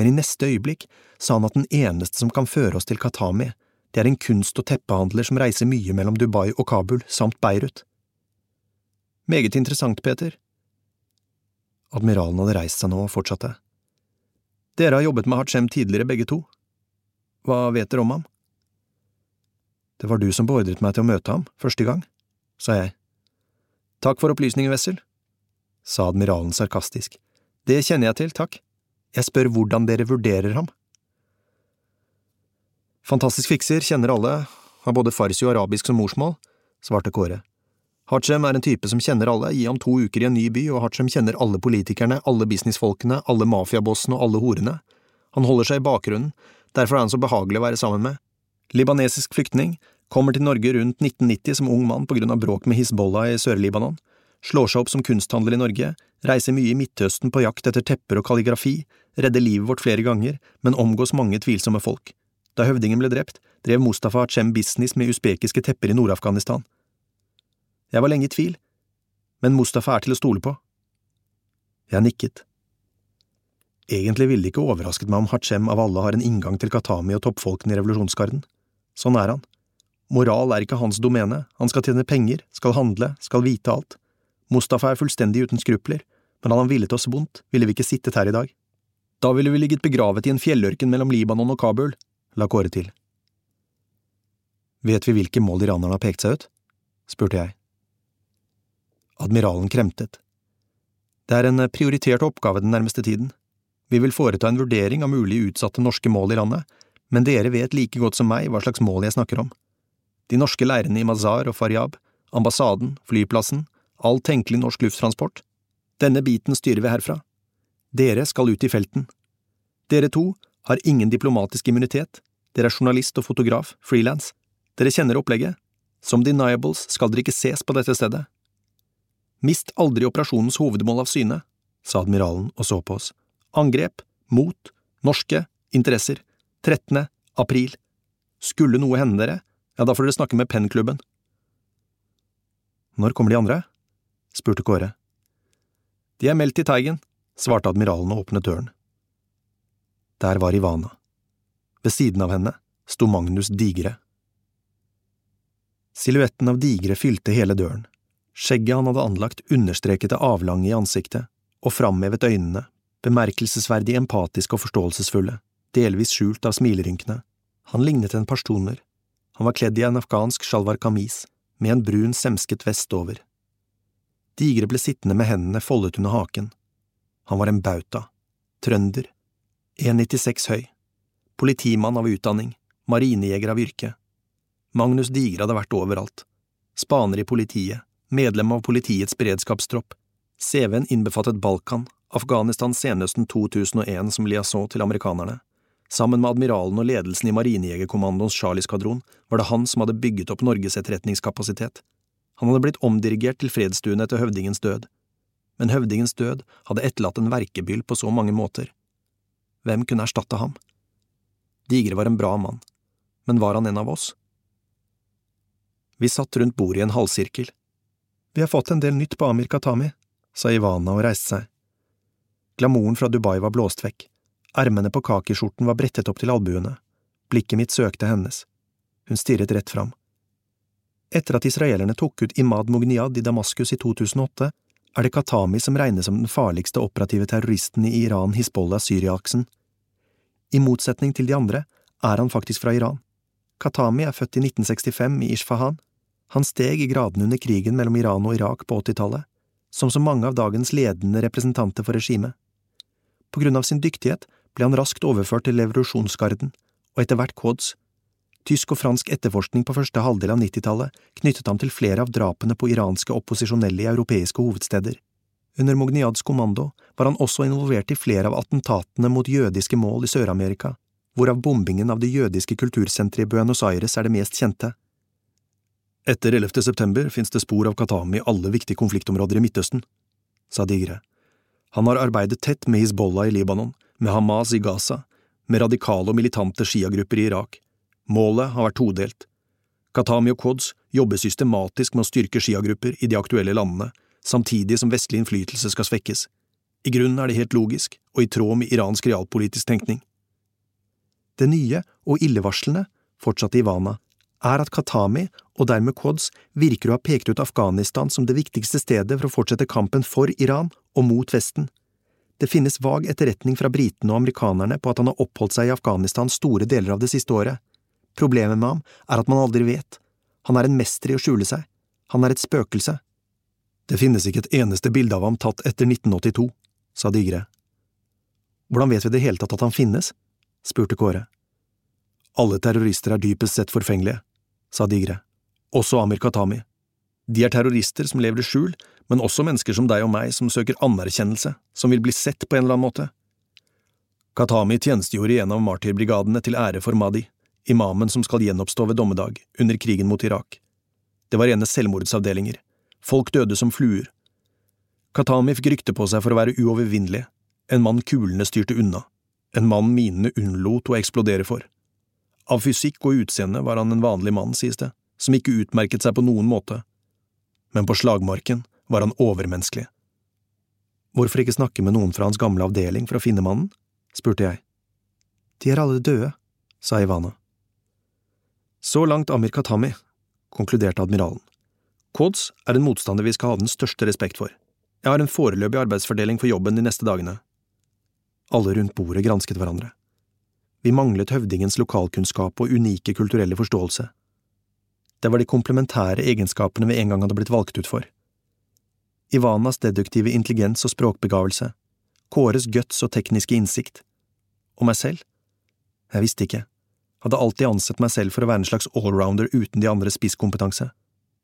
Men i neste øyeblikk sa han at den eneste som kan føre oss til Katami, det er en kunst- og teppehandler som reiser mye mellom Dubai og Kabul, samt Beirut. Meget interessant, Peter. Admiralen hadde reist seg nå og fortsatte. Dere har jobbet med Hachem tidligere, begge to. Hva vet dere om ham? Det var du som beordret meg til å møte ham, første gang, sa jeg. Takk for opplysningen, Wessel, sa admiralen sarkastisk. Det kjenner jeg til, takk. Jeg spør hvordan dere vurderer ham. Fantastisk fikser kjenner alle, har både farsi og arabisk som morsmål, svarte Kåre. Hachem er en type som kjenner alle, gi ham to uker i en ny by, og Hachem kjenner alle politikerne, alle businessfolkene, alle mafiabossene og alle horene. Han holder seg i bakgrunnen, derfor er han så behagelig å være sammen med. Libanesisk flyktning, kommer til Norge rundt 1990 som ung mann på grunn av bråk med Hizbollah i Sør-Libanon, slår seg opp som kunsthandler i Norge, reiser mye i Midtøsten på jakt etter tepper og kalligrafi, redder livet vårt flere ganger, men omgås mange tvilsomme folk. Da høvdingen ble drept, drev Mustafa Hachem business med usbekiske tepper i Nord-Afghanistan. Jeg var lenge i tvil, men Mustafa er til å stole på. Jeg nikket. Egentlig ville det ikke overrasket meg om Hachem av alle har en inngang til Katami og toppfolkene i revolusjonsgarden. Sånn er han. Moral er ikke hans domene, han skal tjene penger, skal handle, skal vite alt. Mustafa er fullstendig uten skrupler, men hadde han villet oss vondt, ville vi ikke sittet her i dag. Da ville vi ligget begravet i en fjellørken mellom Libanon og Kabul, la Kåre til. Vet vi hvilke mål iranerne har pekt seg ut? spurte jeg. Admiralen kremtet. Det er en prioritert oppgave den nærmeste tiden. Vi vil foreta en vurdering av mulig utsatte norske mål i landet, men dere vet like godt som meg hva slags mål jeg snakker om de norske leirene i Mazar og Faryab, ambassaden, flyplassen, all tenkelig norsk lufttransport. Denne biten styrer vi herfra. Dere skal ut i felten. Dere to har ingen diplomatisk immunitet, dere er journalist og fotograf, frilans. Dere kjenner opplegget. Som deniables skal dere ikke ses på dette stedet. Mist aldri operasjonens hovedmål av syne, sa admiralen og så på oss. Angrep, mot, norske, interesser, 13. april. Skulle noe hende dere, ja, da får dere snakke med pennklubben. Når kommer de andre? spurte Kåre. De er meldt til Teigen, svarte admiralen og åpnet døren. Der var Ivana. Ved siden av henne sto Magnus Digre. Silhuetten av Digre fylte hele døren. Skjegget han hadde anlagt, understreket det avlange i ansiktet, og framhevet øynene, bemerkelsesverdig empatiske og forståelsesfulle, delvis skjult av smilerynkene. Han lignet en personer, han var kledd i en afghansk sjalvar kamis, med en brun, semsket vest over. Digre ble sittende med hendene foldet under haken. Han var en bauta. Trønder. 1,96 høy. Politimann av utdanning. Marinejeger av yrke. Magnus Digre hadde vært overalt. Spaner i politiet. Medlem av politiets beredskapstropp. CV-en innbefattet Balkan, Afghanistan senhøsten 2001 som liaison til amerikanerne. Sammen med admiralen og ledelsen i Marinejegerkommandoens Charlie-skvadron var det han som hadde bygget opp Norges etterretningskapasitet. Han hadde blitt omdirigert til fredsstuen etter høvdingens død. Men høvdingens død hadde etterlatt en verkebyll på så mange måter. Hvem kunne erstatte ham? Digre var en bra mann, men var han en av oss? Vi satt rundt bordet i en halvsirkel. Vi har fått en del nytt på Amir Katami, sa Ivana og reiste seg. Glamouren fra Dubai var blåst vekk. Ermene på kakiskjorten var brettet opp til albuene. Blikket mitt søkte hennes. Hun stirret rett fram. Etter at israelerne tok ut Imad Mugniyad i Damaskus i 2008, er det Qatami som regnes som den farligste operative terroristen i Iran-Hizbollah-Syria-aksen. I motsetning til de andre er han faktisk fra Iran. Qatami er født i 1965 i Ishfahan. Han steg i gradene under krigen mellom Iran og Irak på 80-tallet, som så mange av dagens ledende representanter for regimet. På grunn av sin dyktighet ble han raskt overført til revolusjonsgarden, og etter hvert Quds. Tysk og fransk etterforskning på første halvdel av 90-tallet knyttet ham til flere av drapene på iranske opposisjonelle i europeiske hovedsteder. Under Mogniads kommando var han også involvert i flere av attentatene mot jødiske mål i Sør-Amerika, hvorav bombingen av det jødiske kultursenteret i Buenos Aires er det mest kjente. Etter 11. september finnes det spor av Katami i alle viktige konfliktområder i Midtøsten, sa Digre. Han har arbeidet tett med Hizbollah i Libanon, med Hamas i Gaza, med radikale og militante sjiagrupper i Irak. Målet har vært todelt. Katami og Quds jobber systematisk med å styrke sjiagrupper i de aktuelle landene, samtidig som vestlig innflytelse skal svekkes. I grunnen er det helt logisk, og i tråd med iransk realpolitisk tenkning. Det nye og illevarslende, fortsatte Ivana, er at Katami, og dermed Quds, virker å ha pekt ut Afghanistan som det viktigste stedet for å fortsette kampen for Iran og mot Vesten. Det finnes vag etterretning fra britene og amerikanerne på at han har oppholdt seg i Afghanistan store deler av det siste året. Problemet med ham er at man aldri vet. Han er en mester i å skjule seg. Han er et spøkelse. Det finnes ikke et eneste bilde av ham tatt etter 1982, sa Digre. Hvordan vet vi det hele tatt at han finnes? spurte Kåre. Alle terrorister er dypest sett forfengelige, sa Digre. Også Amir Katami. De er terrorister som lever i skjul, men også mennesker som deg og meg som søker anerkjennelse, som vil bli sett på en eller annen måte. Katami tjenestegjorde i en av martyrbrigadene til ære for Mahdi, imamen som skal gjenoppstå ved dommedag, under krigen mot Irak. Det var rene selvmordsavdelinger. Folk døde som fluer. Katami fikk rykte på seg for å være uovervinnelig, en mann kulene styrte unna, en mann minene unnlot å eksplodere for. Av fysikk og utseende var han en vanlig mann, sies det, som ikke utmerket seg på noen måte, men på slagmarken var han overmenneskelig. Hvorfor ikke snakke med noen fra hans gamle avdeling for å finne mannen? spurte jeg. De er alle døde, sa Ivana. Så langt Amir Katami, konkluderte admiralen. Kods er en motstander vi skal ha den største respekt for. Jeg har en foreløpig arbeidsfordeling for jobben de neste dagene. Alle rundt bordet gransket hverandre. Vi manglet høvdingens lokalkunnskap og unike kulturelle forståelse. Det var de komplementære egenskapene vi en gang hadde blitt valgt ut for. Ivanas deduktive intelligens og språkbegavelse, Kåres guts og tekniske innsikt. Og meg selv? Jeg visste ikke. Hadde alltid ansett meg selv for å være en slags allrounder uten de andres spisskompetanse.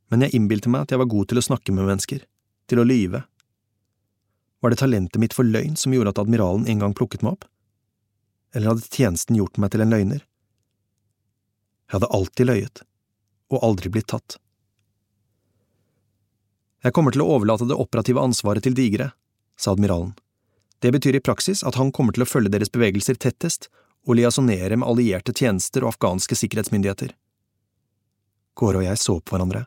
Men jeg innbilte meg at jeg var god til å snakke med mennesker, til å lyve. Var det talentet mitt for løgn som gjorde at admiralen en gang plukket meg opp? Eller hadde tjenesten gjort meg til en løgner? Jeg hadde alltid løyet og aldri blitt tatt. Jeg kommer til å overlate det operative ansvaret til Digre, sa admiralen. Det betyr i praksis at han kommer til å følge deres bevegelser tettest og liasonere med allierte tjenester og afghanske sikkerhetsmyndigheter. Kåre og jeg så på hverandre.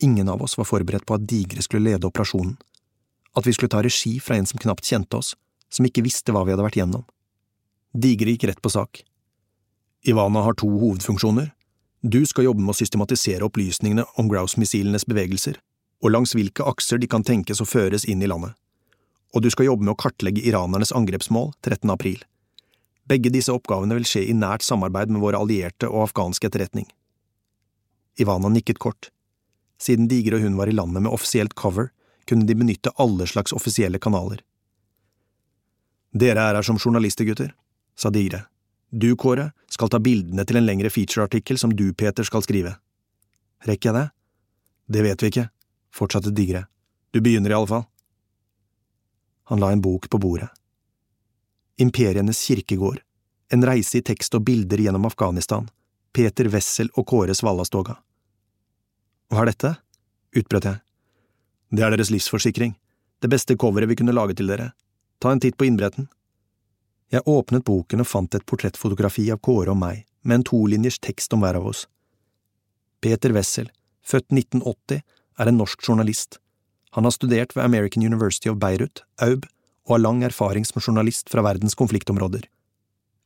Ingen av oss var forberedt på at Digre skulle lede operasjonen, at vi skulle ta regi fra en som knapt kjente oss, som ikke visste hva vi hadde vært gjennom. Digre gikk rett på sak. Ivana har to hovedfunksjoner, du skal jobbe med å systematisere opplysningene om Grouse-missilenes bevegelser, og langs hvilke akser de kan tenkes å føres inn i landet. Og du skal jobbe med å kartlegge iranernes angrepsmål 13. april. Begge disse oppgavene vil skje i nært samarbeid med våre allierte og afghanske etterretning. Ivana nikket kort. Siden Digre og hun var i landet med offisielt cover, kunne de benytte alle slags offisielle kanaler. Dere er her som journalister, gutter, sa Digre. Du, Kåre, skal ta bildene til en lengre featureartikkel som du, Peter, skal skrive. Rekker jeg det? Det vet vi ikke, fortsatte Digre. Du begynner i alle fall. Han la en bok på bordet. Imperienes kirkegård, En reise i tekst og bilder gjennom Afghanistan, Peter Wessel og Kåre Svallastoga. Hva er dette? utbrøt jeg. Det er deres livsforsikring, det beste coveret vi kunne lage til dere. Ta en titt på innbretten. Jeg åpnet boken og fant et portrettfotografi av Kåre og meg, med en tolinjers tekst om hver av oss. Peter Wessel, født 1980, er en norsk journalist. Han har studert ved American University of Beirut, AUB, og har lang erfaring som journalist fra verdens konfliktområder.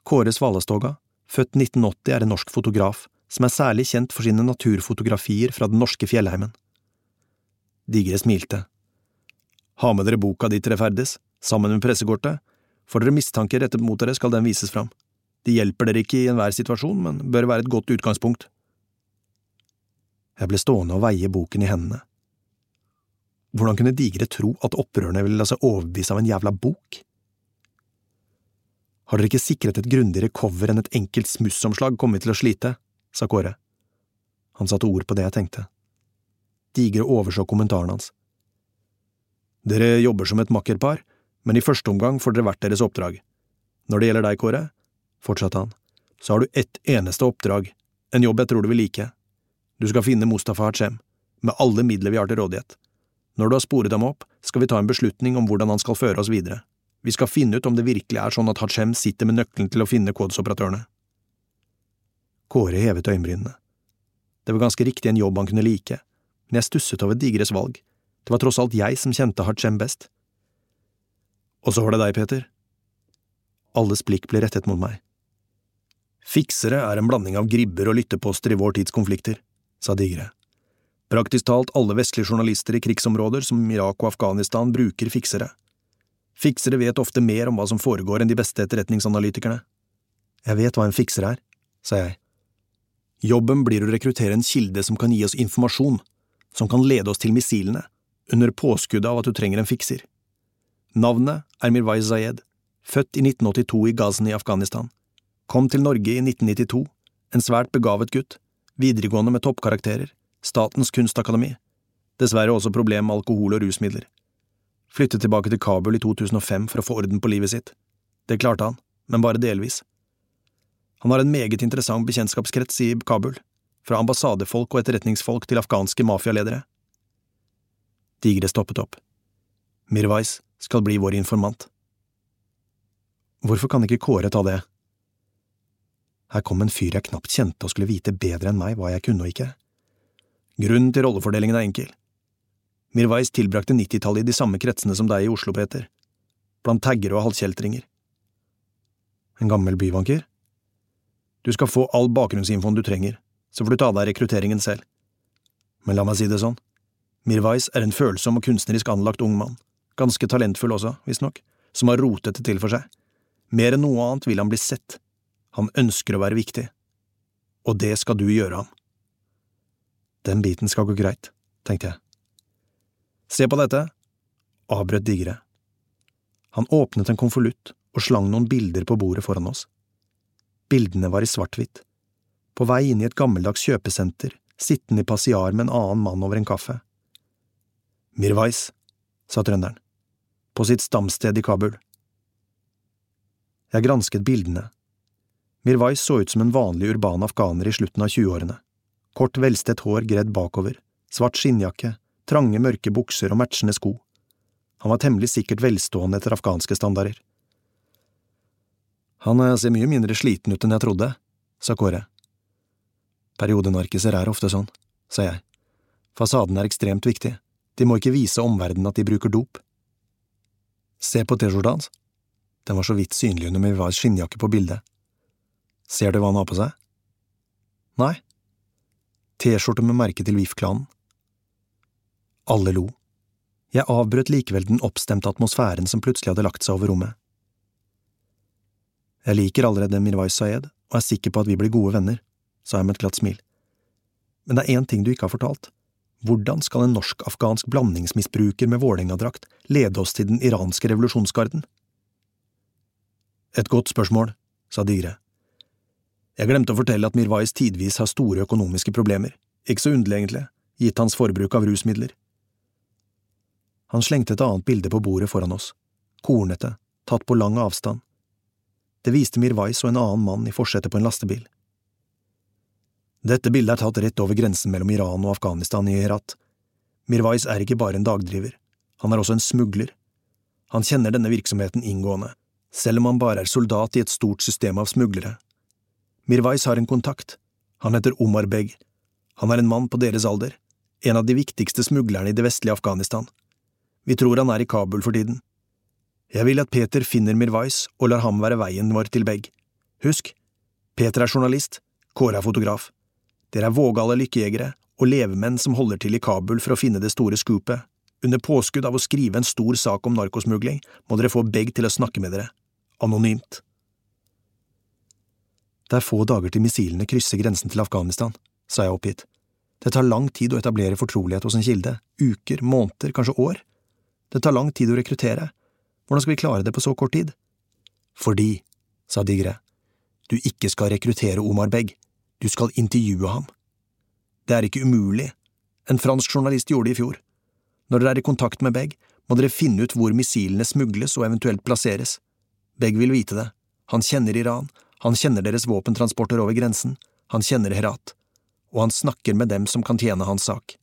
Kåre Svalestoga, født 1980, er en norsk fotograf som er særlig kjent for sine naturfotografier fra den norske fjellheimen. Digre smilte. Ha med dere boka dit dere ferdes, sammen med pressekortet. Får dere mistanker rettet mot dere, skal den vises fram. De hjelper dere ikke i enhver situasjon, men bør være et godt utgangspunkt. Jeg ble stående og veie boken i hendene. Hvordan kunne Digre tro at opprørerne ville la seg overbevise av en jævla bok? Har dere ikke sikret et grundigere cover enn et enkelt smussomslag kommer vi til å slite, sa Kåre. Han satte ord på det jeg tenkte. Digre overså kommentaren hans. Dere jobber som et makkerpar, men i første omgang får dere hvert deres oppdrag. Når det gjelder deg, Kåre, fortsatte han, så har du ett eneste oppdrag, en jobb jeg tror du vil like. Du skal finne Mustafa Hachem, med alle midler vi har til rådighet. Når du har sporet ham opp, skal vi ta en beslutning om hvordan han skal føre oss videre. Vi skal finne ut om det virkelig er sånn at Hachem sitter med nøkkelen til å finne kodesoperatørene. Kåre hevet øyenbrynene. Det var ganske riktig en jobb han kunne like, men jeg stusset over Digres valg. Det var tross alt jeg som kjente Hachem best. Og så var det deg, Peter. Alles blikk ble rettet mot meg. Fiksere er en blanding av gribber og lytteposter i vår tids konflikter, sa Digre. Praktisk talt alle vestlige journalister i krigsområder som Irak og Afghanistan bruker fiksere. Fiksere vet ofte mer om hva som foregår enn de beste etterretningsanalytikerne. Jeg vet hva en fikser er, sa jeg. Jobben blir å rekruttere en kilde som kan gi oss informasjon, som kan lede oss til missilene, under påskuddet av at du trenger en fikser. Navnet er Mirwai Zayed, født i 1982 i Ghazni Afghanistan. Kom til Norge i 1992, en svært begavet gutt, videregående med toppkarakterer, Statens kunstakademi, dessverre også problem med alkohol og rusmidler. Flyttet tilbake til Kabul i 2005 for å få orden på livet sitt. Det klarte han, men bare delvis. Han har en meget interessant bekjentskapskrets i Kabul, fra ambassadefolk og etterretningsfolk til afghanske mafialedere. Digre stoppet opp. Mirwais skal bli vår informant. Hvorfor kan ikke Kåre ta det? Her kom en fyr jeg knapt kjente og skulle vite bedre enn meg hva jeg kunne og ikke. Grunnen til rollefordelingen er enkel. Mirwais tilbrakte nittitallet i de samme kretsene som deg i Oslo, Peter, blant taggere og halvkjeltringer. En gammel byvanker? Du skal få all bakgrunnsinfoen du trenger, så får du ta deg rekrutteringen selv. Men la meg si det sånn, Mirwais er en følsom og kunstnerisk anlagt ung mann, ganske talentfull også, visstnok, som har rotet det til for seg. Mer enn noe annet vil han bli sett. Han ønsker å være viktig. Og det skal du gjøre ham. Den biten skal gå greit, tenkte jeg. Se på dette, avbrøt Digre. Han åpnet en konvolutt og slang noen bilder på bordet foran oss. Bildene var i svart-hvitt. På vei inn i et gammeldags kjøpesenter, sittende i passiar med en annen mann over en kaffe. Mirwais, sa trønderen, på sitt stamsted i Kabul. Jeg gransket bildene. Mirwais så ut som en vanlig urban afghaner i slutten av tjueårene kort, velstett hår gredd bakover, svart skinnjakke, trange, mørke bukser og matchende sko. Han var temmelig sikkert velstående etter afghanske standarder. Han eh, ser mye mindre sliten ut enn jeg trodde, sa Kåre. Periodenarkiser er ofte sånn, sa jeg. Fasaden er ekstremt viktig, de må ikke vise omverdenen at de bruker dop. Se på T-skjorta hans. Den var så vidt synlig under Mirvais skinnjakke på bildet. Ser du hva han har på seg? Nei, T-skjorte med merke til VIF-klanen. Alle lo. Jeg avbrøt likevel den oppstemte atmosfæren som plutselig hadde lagt seg over rommet. Jeg liker allerede Mirwai Sayed og er sikker på at vi blir gode venner, sa jeg med et glatt smil. Men det er én ting du ikke har fortalt. Hvordan skal en norsk-afghansk blandingsmisbruker med Vålerenga-drakt lede oss til den iranske revolusjonsgarden? Et godt spørsmål, sa Digre. Jeg glemte å fortelle at Mirwais tidvis har store økonomiske problemer, ikke så underlig egentlig, gitt hans forbruk av rusmidler. Han slengte et annet bilde på bordet foran oss, kornete, tatt på lang avstand. Det viste Mirwais og en annen mann i forsetet på en lastebil. Dette bildet er tatt rett over grensen mellom Iran og Afghanistan i Herat. Mirwais er ikke bare en dagdriver, han er også en smugler. Han kjenner denne virksomheten inngående, selv om han bare er soldat i et stort system av smuglere. Mirwais har en kontakt, han heter Omar Beg, han er en mann på deres alder, en av de viktigste smuglerne i det vestlige Afghanistan. Vi tror han er i Kabul for tiden. Jeg vil at Peter finner Mirwais og lar ham være veien vår til Beg. Husk, Peter er journalist, Kåre er fotograf. Dere er vågale lykkejegere og levemenn som holder til i Kabul for å finne det store scoopet. Under påskudd av å skrive en stor sak om narkosmugling må dere få Beg til å snakke med dere. Anonymt. Det er få dager til missilene krysser grensen til Afghanistan, sa jeg oppgitt. Det tar lang tid å etablere fortrolighet hos en kilde, uker, måneder, kanskje år. Det tar lang tid å rekruttere. Hvordan skal vi klare det på så kort tid? Fordi, sa Digre, du ikke skal rekruttere Omar Begg, du skal intervjue ham. Det er ikke umulig, en fransk journalist gjorde det i fjor. Når dere er i kontakt med Begg, må dere finne ut hvor missilene smugles og eventuelt plasseres. Begg vil vite det, han kjenner Iran, han kjenner deres våpentransporter over grensen, han kjenner Herat, og han snakker med dem som kan tjene hans sak.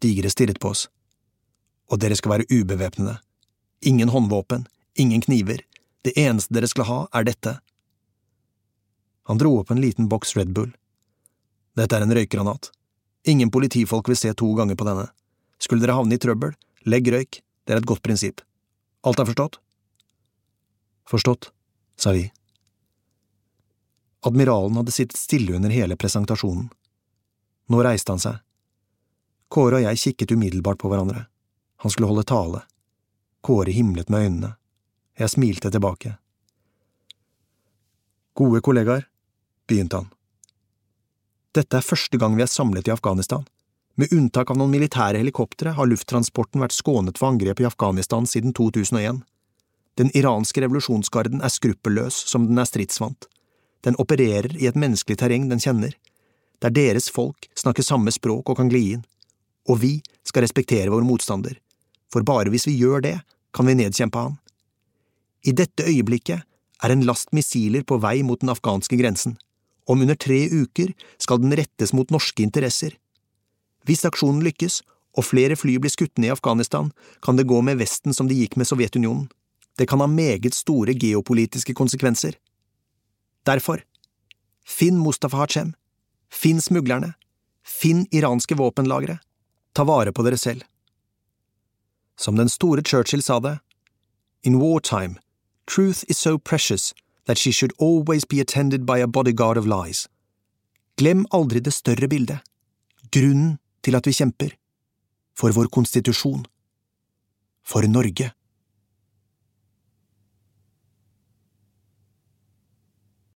Digre stirret på oss. Og dere skal være ubevæpnede. Ingen håndvåpen, ingen kniver, det eneste dere skal ha, er dette. Han dro opp en liten boks Red Bull. Dette er en røykgranat. Ingen politifolk vil se to ganger på denne. Skulle dere havne i trøbbel, legg røyk, det er et godt prinsipp. Alt er forstått? Forstått, sa vi. Admiralen hadde sittet stille under hele presentasjonen. Nå reiste han seg. Kåre og jeg kikket umiddelbart på hverandre. Han skulle holde tale. Kåre himlet med øynene. Jeg smilte tilbake. Gode kollegaer, begynte han. Dette er første gang vi er samlet i Afghanistan. Med unntak av noen militære helikoptre har lufttransporten vært skånet for angrep i Afghanistan siden 2001. Den iranske revolusjonsgarden er skruppelløs som den er stridsvant. Den opererer i et menneskelig terreng den kjenner, der deres folk snakker samme språk og kan gli inn. Og vi skal respektere vår motstander, for bare hvis vi gjør det, kan vi nedkjempe han. I dette øyeblikket er en last missiler på vei mot den afghanske grensen. Om under tre uker skal den rettes mot norske interesser. Hvis aksjonen lykkes, og flere fly blir skutt ned i Afghanistan, kan det gå med Vesten som det gikk med Sovjetunionen. Det kan ha meget store geopolitiske konsekvenser. Derfor, finn Mustafa Hachem, finn smuglerne, finn iranske våpenlagre, ta vare på dere selv. Som den store Churchill sa det, in wartime, truth is so precious that she should always be attended by a bodyguard of lies. Glem aldri det større bildet, grunnen til at vi kjemper, for vår konstitusjon, for Norge.